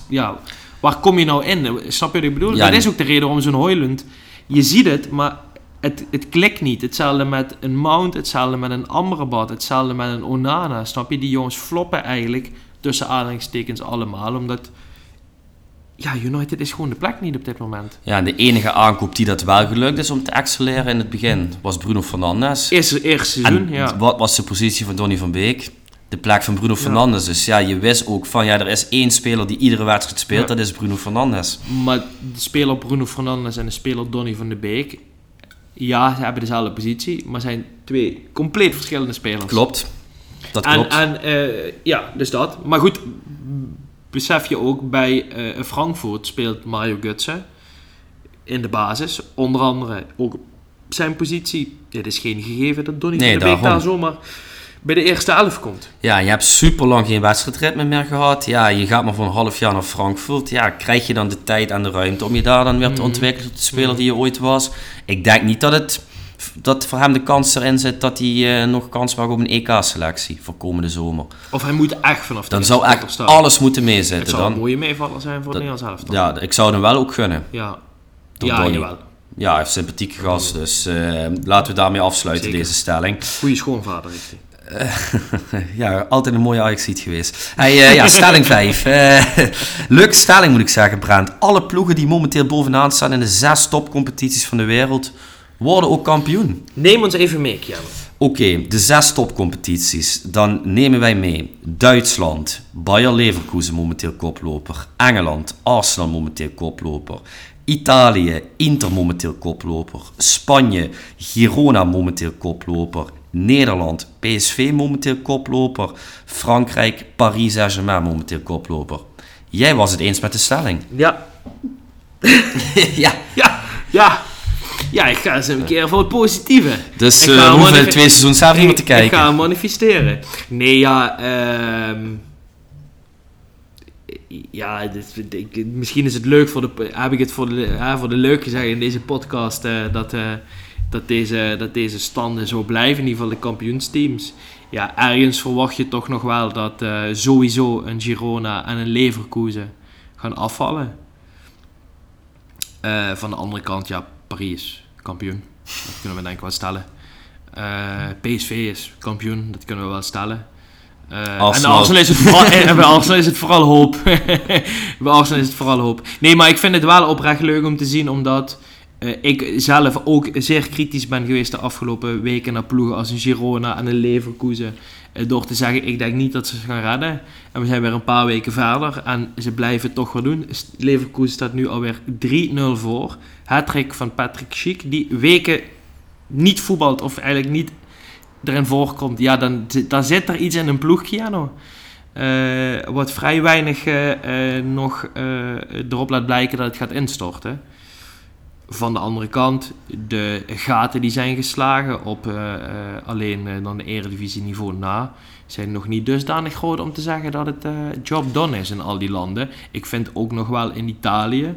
ja, waar kom je nou in? Snap je wat ik bedoel? Ja, dat is ook de reden waarom zo'n Hoylund... Je ziet het, maar het, het klikt niet. Hetzelfde met een Mount, hetzelfde met een Amrabat, hetzelfde met een Onana. Snap je? Die jongens floppen eigenlijk tussen aanhalingstekens allemaal. Omdat... Ja, United is gewoon de plek niet op dit moment. ja, de enige aankoop die dat wel gelukt is om te accelereren in het begin, was Bruno Fernandes. Eerste, eerste seizoen, En ja. wat was de positie van Donny van Beek? De plek van Bruno Ja. Fernandes. Dus ja, je wist ook van, ja, er is één speler die iedere wedstrijd speelt, Ja. dat is Bruno Fernandes. Maar de speler Bruno Fernandes en de speler Donny van de Beek... Ja, ze hebben dezelfde positie, maar zijn twee compleet verschillende spelers. Klopt. Dat En, klopt. en eh, ja, dus dat. Maar goed, besef je ook bij eh, Frankfurt speelt Mario Götze in de basis. Onder andere ook zijn positie. Het is geen gegeven dat Donny Nee, van de Beek daar zomaar bij de eerste elf komt. Ja, je hebt super lang geen wedstrijdritme meer gehad. Ja, je gaat maar voor een half jaar naar Frankfurt. Ja, krijg je dan de tijd en de ruimte om je daar dan weer te Mhm. ontwikkelen tot de speler die je ooit was? Ik denk niet dat het dat voor hem de kans erin zit dat hij eh, nog kans maakt op een EK-selectie voor komende zomer. Of hij moet echt vanaf de Dan zou echt staan. alles moeten Het meezitten. zou een mooie meevaller zijn voor het Nederlands elftal. ja, ik zou hem wel ook gunnen. ja. Door ja jawel. Ja, hij heeft sympathieke gast, dus eh, laten we daarmee afsluiten, Zeker. deze stelling. Goeie schoonvader heeft hij. *laughs* ja, altijd een mooie ajax geweest. Hey, eh, ja, stelling 5. leuke *laughs* stelling moet ik zeggen, Brent. Alle ploegen die momenteel bovenaan staan in de zes topcompetities van de wereld, worden ook kampioen. Neem ons even mee, Kjell. Oké, de zes topcompetities. Dan nemen wij mee Duitsland, Bayer Leverkusen momenteel koploper. Engeland, Arsenal momenteel koploper. Italië, Inter momenteel koploper. Spanje, Girona momenteel koploper. Nederland, PSV momenteel koploper. Frankrijk, Paris Saint-Germain momenteel koploper. Jij was het eens met de stelling. Ja. *laughs* ja. Ja. Ja. Ja, ik ga eens een keer voor het positieve. Dus Ik eh, we hoeven de twee seizoenen zelf niet meer te Ik- Ik ga kijken. hem manifesteren. Nee, ja, ehm ja, dit, ik, misschien is het leuk voor de, heb ik het voor de, ja, voor de leuk gezegd in deze podcast, eh, dat, eh, dat, deze, dat deze standen zo blijven, in ieder geval de kampioensteams. Ja, ergens verwacht je toch nog wel dat eh, sowieso een Girona en een Leverkusen gaan afvallen. Eh, van de andere kant, ja, Paris, kampioen. Dat kunnen we denk ik wel stellen. Eh, PSV is kampioen, dat kunnen we wel stellen. Eh, en Arsenal. Arsenal is het vooral, en bij Arsenal is het vooral hoop. *laughs* bij Arsenal is het vooral hoop. Nee, maar ik vind het wel oprecht leuk om te zien, omdat uh, ik zelf ook zeer kritisch ben geweest de afgelopen weken naar ploegen als een Girona en een Leverkusen. Uh, door te zeggen, ik denk niet dat ze gaan redden. En we zijn weer een paar weken verder en ze blijven het toch wel doen. Leverkusen staat nu alweer 3-0 voor. Hattrick van Patrick Schick, die weken niet voetbalt of eigenlijk niet erin voorkomt. Ja, dan, dan zit er iets in een ploeg, Kiano. Uh, wat vrij weinig nog erop laat blijken dat het gaat instorten. Van de andere kant, de gaten die zijn geslagen op alleen dan de eredivisie niveau na, zijn nog niet dusdanig groot om te zeggen dat het job done is in al die landen. Ik vind ook nog wel in Italië,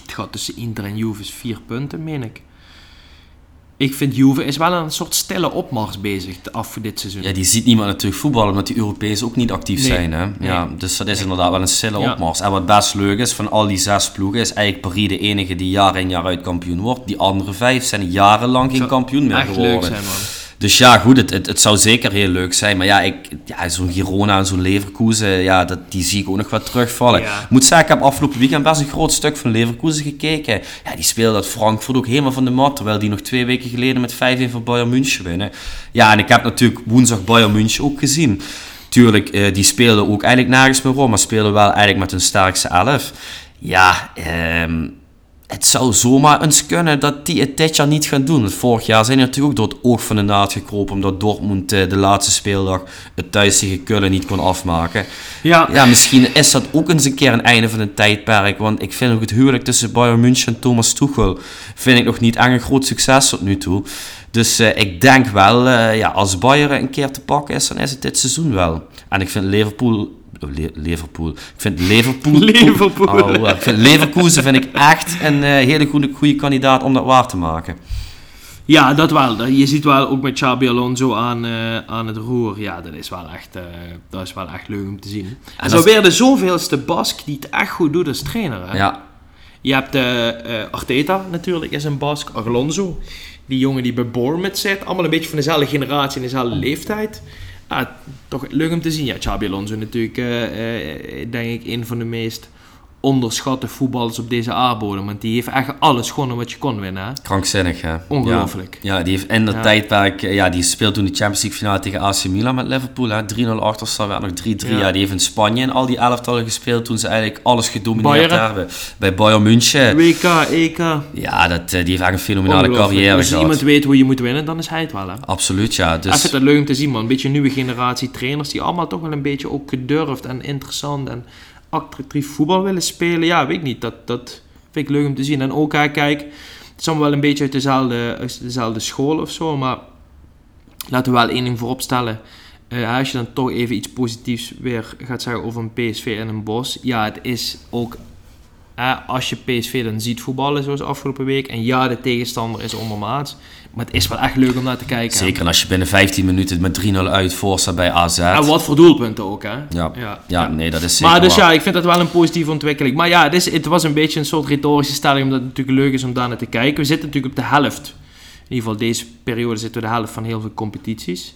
het gaat tussen Inter en Juve vier punten, meen ik ik vind Juve is wel een soort stille opmars bezig af voor dit seizoen. Ja, die ziet niemand natuurlijk voetballen, omdat die Europees ook niet actief zijn. Hè? Ja, dus dat is inderdaad wel een stille opmars. En wat best leuk is, van al die zes ploegen, is eigenlijk Paris de enige die jaar in jaar uit kampioen wordt. Die andere vijf zijn jarenlang geen kampioen meer geworden. Leuk zijn, man. Dus ja, goed, het, het, het, zou zeker heel leuk zijn. Maar ja, ik, ja zo'n Girona en zo'n Leverkusen, ja, dat, die zie ik ook nog wat terugvallen. Ik moet zeggen, ik heb afgelopen weekend best een groot stuk van Leverkusen gekeken. Ja, die speelde dat Frankfurt ook helemaal van de mat. Terwijl die nog twee weken geleden met 5-1 van Bayern München winnen. Ja, en ik heb natuurlijk woensdag Bayern München ook gezien. Tuurlijk, uh, die speelden ook eigenlijk nergens meer om, maar speelden wel eigenlijk met hun sterkste elf. Ja, ehm het zou zomaar eens kunnen dat die het dit jaar niet gaan doen. vorig jaar zijn die natuurlijk ook door het oog van de naad gekropen. Omdat Dortmund eh, de laatste speeldag het thuis tegen niet kon afmaken. Ja. ja, misschien is dat ook eens een keer een einde van een tijdperk. Want ik vind ook het huwelijk tussen Bayern München en Thomas Tuchel... vind ik nog niet echt een groot succes tot nu toe. Dus uh, ik denk wel, uh, ja, als Bayern een keer te pakken is, dan is het dit seizoen wel. En ik vind Liverpool Le Liverpool. Ik vind Liverpool... *laughs* Liverpool. Oh, ik vind Leverkusen vind ik echt een uh, hele goede, goede kandidaat om dat waar te maken. Ja, dat wel. Je ziet wel ook met Xabi Alonso aan, uh, aan het roer. Ja, dat is wel echt, uh, dat is wel echt leuk om te zien. En zo weer de zoveelste Bask die het echt goed doet als trainer. Hè? Ja. Je hebt uh, Arteta natuurlijk, is een Bask. Alonso, die jongen die bij Bournemouth zit. Allemaal een beetje van dezelfde generatie en dezelfde leeftijd ah, toch leuk om te zien. Ja, Xabi Alonso natuurlijk, uh, uh, denk ik, een van de meest onderschatte voetballers op deze aardbodem. Want die heeft echt alles gewonnen wat je kon winnen. Hè? Krankzinnig, hè? Ongelooflijk. Ja, ja die heeft in ja. tijdperk... Ja, die speelde toen de Champions League finale tegen AC Milan met Liverpool. 3-0 achter, staan werd nog 3-3. Ja. ja. die heeft in Spanje in al die elftallen gespeeld toen ze eigenlijk alles gedomineerd Bayern. hebben. Bij Bayern München. WK, EK. Ja, dat, die heeft echt een fenomenale carrière Als iemand weet hoe je moet winnen, dan is hij het wel, hè? Absoluut, ja. Dus... Ik vind het leuk om te zien, man. Een beetje een nieuwe generatie trainers die allemaal toch wel een beetje ook gedurfd en interessant en attractief voetbal willen spelen. Ja, weet ik niet. Dat, dat vind ik leuk om te zien. En ook, kijk, het is allemaal wel een beetje uit dezelfde, dezelfde school of zo. Maar laten we wel één ding voorop stellen. Uh, als je dan toch even iets positiefs weer gaat zeggen over een PSV en een Bos. Ja, het is ook als je PSV dan ziet voetballen zoals afgelopen week. En ja, de tegenstander is ondermaats. Maar het is wel echt leuk om naar te kijken. Zeker als je binnen 15 minuten met 3-0 uit voor bij AZ. En wat voor doelpunten ook, hè? Ja, ja, ja, nee, dat is zeker Maar dus ja, ik vind dat wel een positieve ontwikkeling. Maar ja, het, is, het was een beetje een soort retorische stelling, omdat het natuurlijk leuk is om daar naar te kijken. We zitten natuurlijk op de helft. In ieder geval deze periode zitten we de helft van heel veel competities.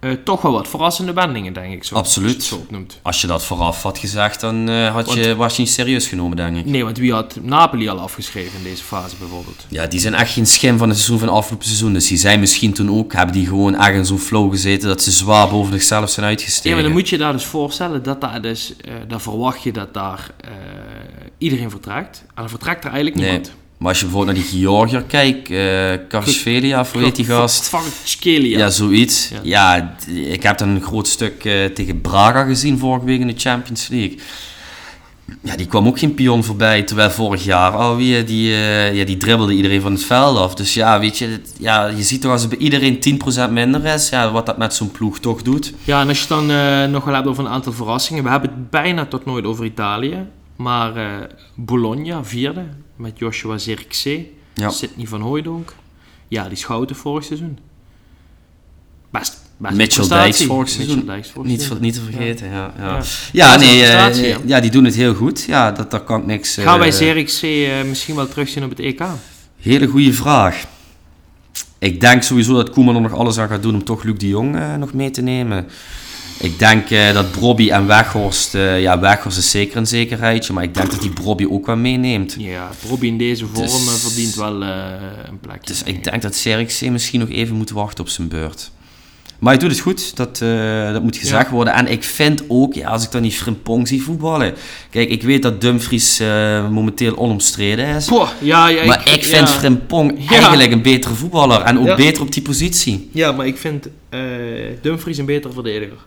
Uh, toch wel wat verrassende wendingen, denk ik. Zo, Absoluut. Zo opnoemt. Als je dat vooraf had gezegd, dan uh, had je, was je niet serieus genomen, denk ik. Nee, want wie had Napoli al afgeschreven in deze fase bijvoorbeeld? Ja, die zijn echt geen schim van het seizoen van afgelopen seizoen. Dus die zijn misschien toen ook, hebben die gewoon echt in zo'n flow gezeten dat ze zwaar boven zichzelf zijn uitgestegen. Ja, maar dan moet je daar dus voorstellen dat daar dus, uh, dan verwacht je dat daar iedereen vertrekt. En dan vertrekt er eigenlijk niemand. Nee. Maar als je bijvoorbeeld naar die Georgiër kijkt, uh, Karsvelia, hoe heet die gast? Ja, zoiets. Ja. ja. ik heb dan een groot stuk uh, tegen Braga gezien vorige week in de Champions League. Ja, die kwam ook geen pion voorbij, terwijl vorig jaar alweer, die, uh, ja, die dribbelde iedereen van het veld af. Dus ja, weet je, ja, je ziet toch als er bij iedereen 10% minder is, ja, wat dat met zo'n ploeg toch doet. Ja, en als je dan nog wel hebt over een aantal verrassingen. We hebben het bijna tot nooit over Italië, maar Bologna, vierde, met Joshua Zirkzee, ja. Sidney van Hooijdonk. Ja, die schouten vorig seizoen. Best, best Mitchell Dijks vorig seizoen. Dijks vorig niet, niet te vergeten, ja. Ja, ja. ja nee, uh, ja, die doen het heel goed. Ja, dat, daar kan ik niks... Uh, Gaan wij Zirkzee uh, misschien wel terugzien op het EK? Hele goede vraag. Ik denk sowieso dat Koeman er nog alles aan gaat doen om toch Luc de Jong nog mee te nemen. Ik denk uh, dat Brobby en Weghorst, uh, ja, Weghorst is zeker een zekerheidje, maar ik denk dat die Brobby ook wel meeneemt. Ja, Brobby in deze vorm dus, verdient wel uh, een plekje. Dus ik denk dat Serikse misschien nog even moet wachten op zijn beurt. Maar hij doet het goed, dat, dat moet gezegd worden. En ik vind ook, ja, als ik dan die Frimpong zie voetballen. Kijk, ik weet dat Dumfries momenteel onomstreden is. Poh, ja, ja, maar ik, ik vind. Frimpong eigenlijk een betere voetballer. En ook beter op die positie. Ja, maar ik vind Dumfries een betere verdediger.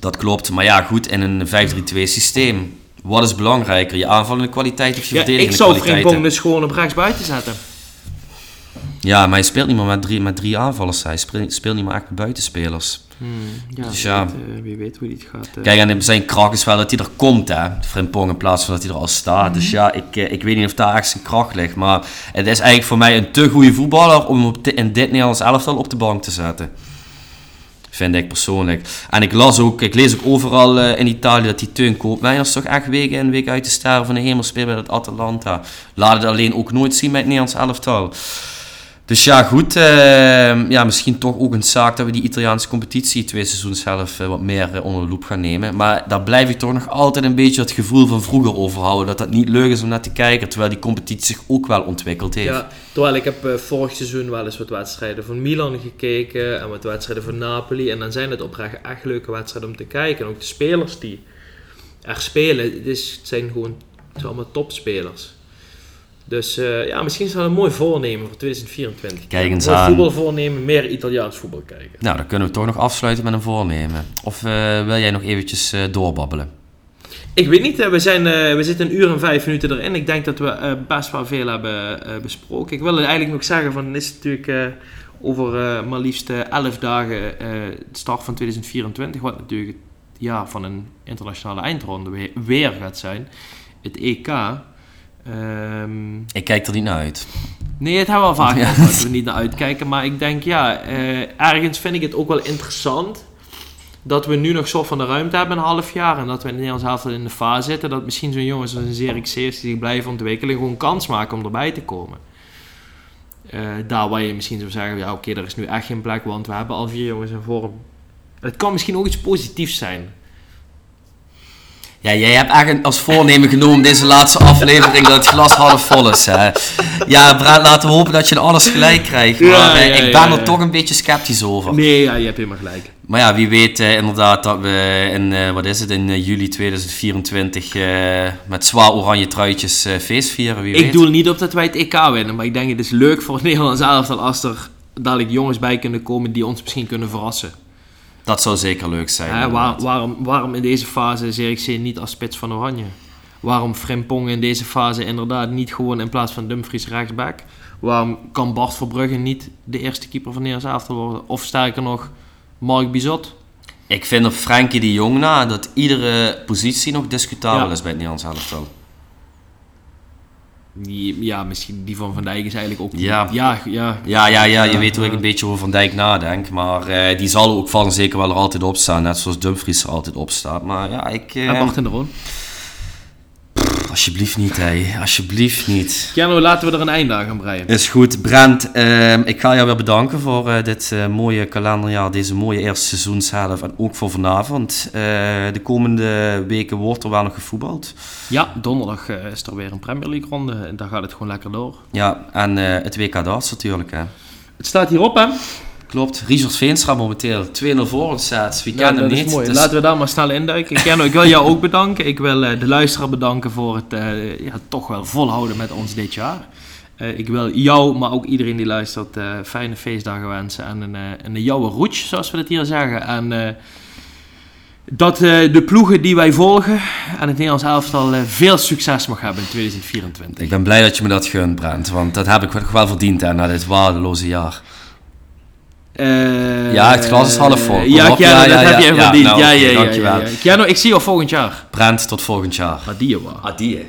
Dat klopt. Maar ja, goed, in een 5-3-2 systeem. Wat is belangrijker? Je aanvallende kwaliteit of je ja, verdedigende kwaliteit? Ik zou Frimpong dus gewoon op rechts buiten zetten. Ja, maar hij speelt niet meer met drie, met drie aanvallers. Hij speelt, speelt niet meer echt met buitenspelers. Hmm, ja, dus ja, weet, uh, wie weet hoe die het gaat. Uh... Kijk, en zijn kracht is wel dat hij er komt, hè. Frimpong, in plaats van dat hij er al staat. Mm Dus mhm. ja, ik, eh, ik weet niet of daar echt zijn kracht ligt. Maar het is eigenlijk voor mij een te goede voetballer om op in dit Nederlands elftal op de bank te zetten. Vind ik persoonlijk. En ik, las ook, ik lees ook overal in Italië dat die Teun Koopmeiners toch echt weken in week uit de sterren van de hemel speelt bij het Atalanta. Laat het alleen ook nooit zien met het Nederlands elftal. Dus ja, goed. Uh, ja, misschien toch ook een zaak dat we die Italiaanse competitie twee seizoens zelf uh, wat meer uh, onder de loep gaan nemen. Maar daar blijf ik toch nog altijd een beetje het gevoel van vroeger overhouden. Dat dat niet leuk is om naar te kijken, terwijl die competitie zich ook wel ontwikkeld heeft. Ja, terwijl ik heb vorig seizoen wel eens wat wedstrijden van Milan gekeken en wat wedstrijden van Napoli. En dan zijn het oprecht echt leuke wedstrijden om te kijken. En ook de spelers die er spelen, het, is, het zijn gewoon allemaal topspelers. Dus uh, ja, misschien is dat een mooi voornemen voor 2024. Kijk eens aan. voetbal voornemen, meer Italiaans voetbal kijken. Nou, dan kunnen we toch nog afsluiten met een voornemen. Of uh, wil jij nog eventjes uh, doorbabbelen? Ik weet niet, we, zijn, we zitten een uur en vijf minuten erin. Ik denk dat we best wel veel hebben besproken. Ik wil eigenlijk nog zeggen, van, het is natuurlijk over maar liefst elf dagen de start van 2024. Wat natuurlijk het jaar van een internationale eindronde weer gaat zijn. Het EK. Um, ik kijk er niet naar uit. Nee, het hebben we al vaak *laughs* ja. dat we niet naar uitkijken. Maar ik denk, ja, uh, ergens vind ik het ook wel interessant dat we nu nog soort van de ruimte hebben een half jaar. En dat we in het Nederlands in de fase zitten. Dat misschien zo'n jongens als een Zerik Seers die zich blijven ontwikkelen, gewoon kans maken om erbij te komen. Uh, daar waar je misschien zou zeggen, ja oké, er is nu echt geen plek, want we hebben al vier jongens in vorm. Het kan misschien ook iets positiefs zijn. Ja, jij hebt eigenlijk als voornemen genomen deze laatste aflevering dat het glas half vol is. Hè? Ja, laten we hopen dat je alles gelijk krijgt. Maar eh, ik ben er toch een beetje sceptisch over. Nee, ja, je hebt helemaal gelijk. Maar ja, wie weet uh, inderdaad dat we in, uh, wat is het, in juli 2024 met zwaar oranje truitjes feest vieren. Wie ik weet. doe niet op dat wij het EK winnen, maar ik denk het is leuk voor het *laughs* Nederlands elftal als er dadelijk jongens bij kunnen komen die ons misschien kunnen verrassen. Dat zou zeker leuk zijn. Ja, waarom, waarom in deze fase Zerikzee niet als spits van Oranje? Waarom Frimpong in deze fase inderdaad niet gewoon in plaats van Dumfries rechtsback? Waarom kan Bart Verbrugge niet de eerste keeper van Nederlands elftal worden? Of sterker nog, Mark Bizot? Ik vind op Frenkie de Jong na dat iedere positie nog discutabel is bij het Nederlands elftal. Ja, misschien die van Van Dijk is eigenlijk ook... Ja, ja, ja, ja, ja, ja je weet hoe ik een beetje over Van Dijk nadenk. Maar uh, die zal ook van zeker wel er altijd op staan. Net zoals Dumfries er altijd op staat. Maar ja, ik... Uh, en Martin de Roon? Alsjeblieft niet, hé. Alsjeblieft niet. Keanu, laten we er een einde aan gaan breien. Is goed. Brent, uh, ik ga jou weer bedanken voor uh, dit uh, mooie kalenderjaar, deze mooie eerste seizoenshelft en ook voor vanavond. de komende weken wordt er wel nog gevoetbald. Ja, donderdag is er weer een Premier League ronde en daar gaat het gewoon lekker door. Ja, en het WK darts natuurlijk, hè. Het staat hierop, hè. Klopt. Richard Veenstra momenteel 2-0 voor ons staat. Wie kent hem niet? Mooi. Dus... Laten we daar maar snel induiken. Ik, ik wil jou ook bedanken. Ik wil uh, de luisteraar bedanken voor het uh, ja, toch wel volhouden met ons dit jaar. Uh, ik wil jou, maar ook iedereen die luistert, fijne feestdagen wensen. En een, een jouwe roetje, zoals we het hier zeggen. En dat de ploegen die wij volgen en het Nederlands elftal veel succes mag hebben in 2024. Ik ben blij dat je me dat gunt, Brent. Want dat heb ik wel verdiend hè, na dit waardeloze jaar. Uh, ja, het glas is half vol. ja, ja, dat heb je verdiend. Nou, ja, ja, ja, dankjewel. Ja, ja. ik zie je volgend jaar. Brent, tot volgend jaar. Adieu. Adieu.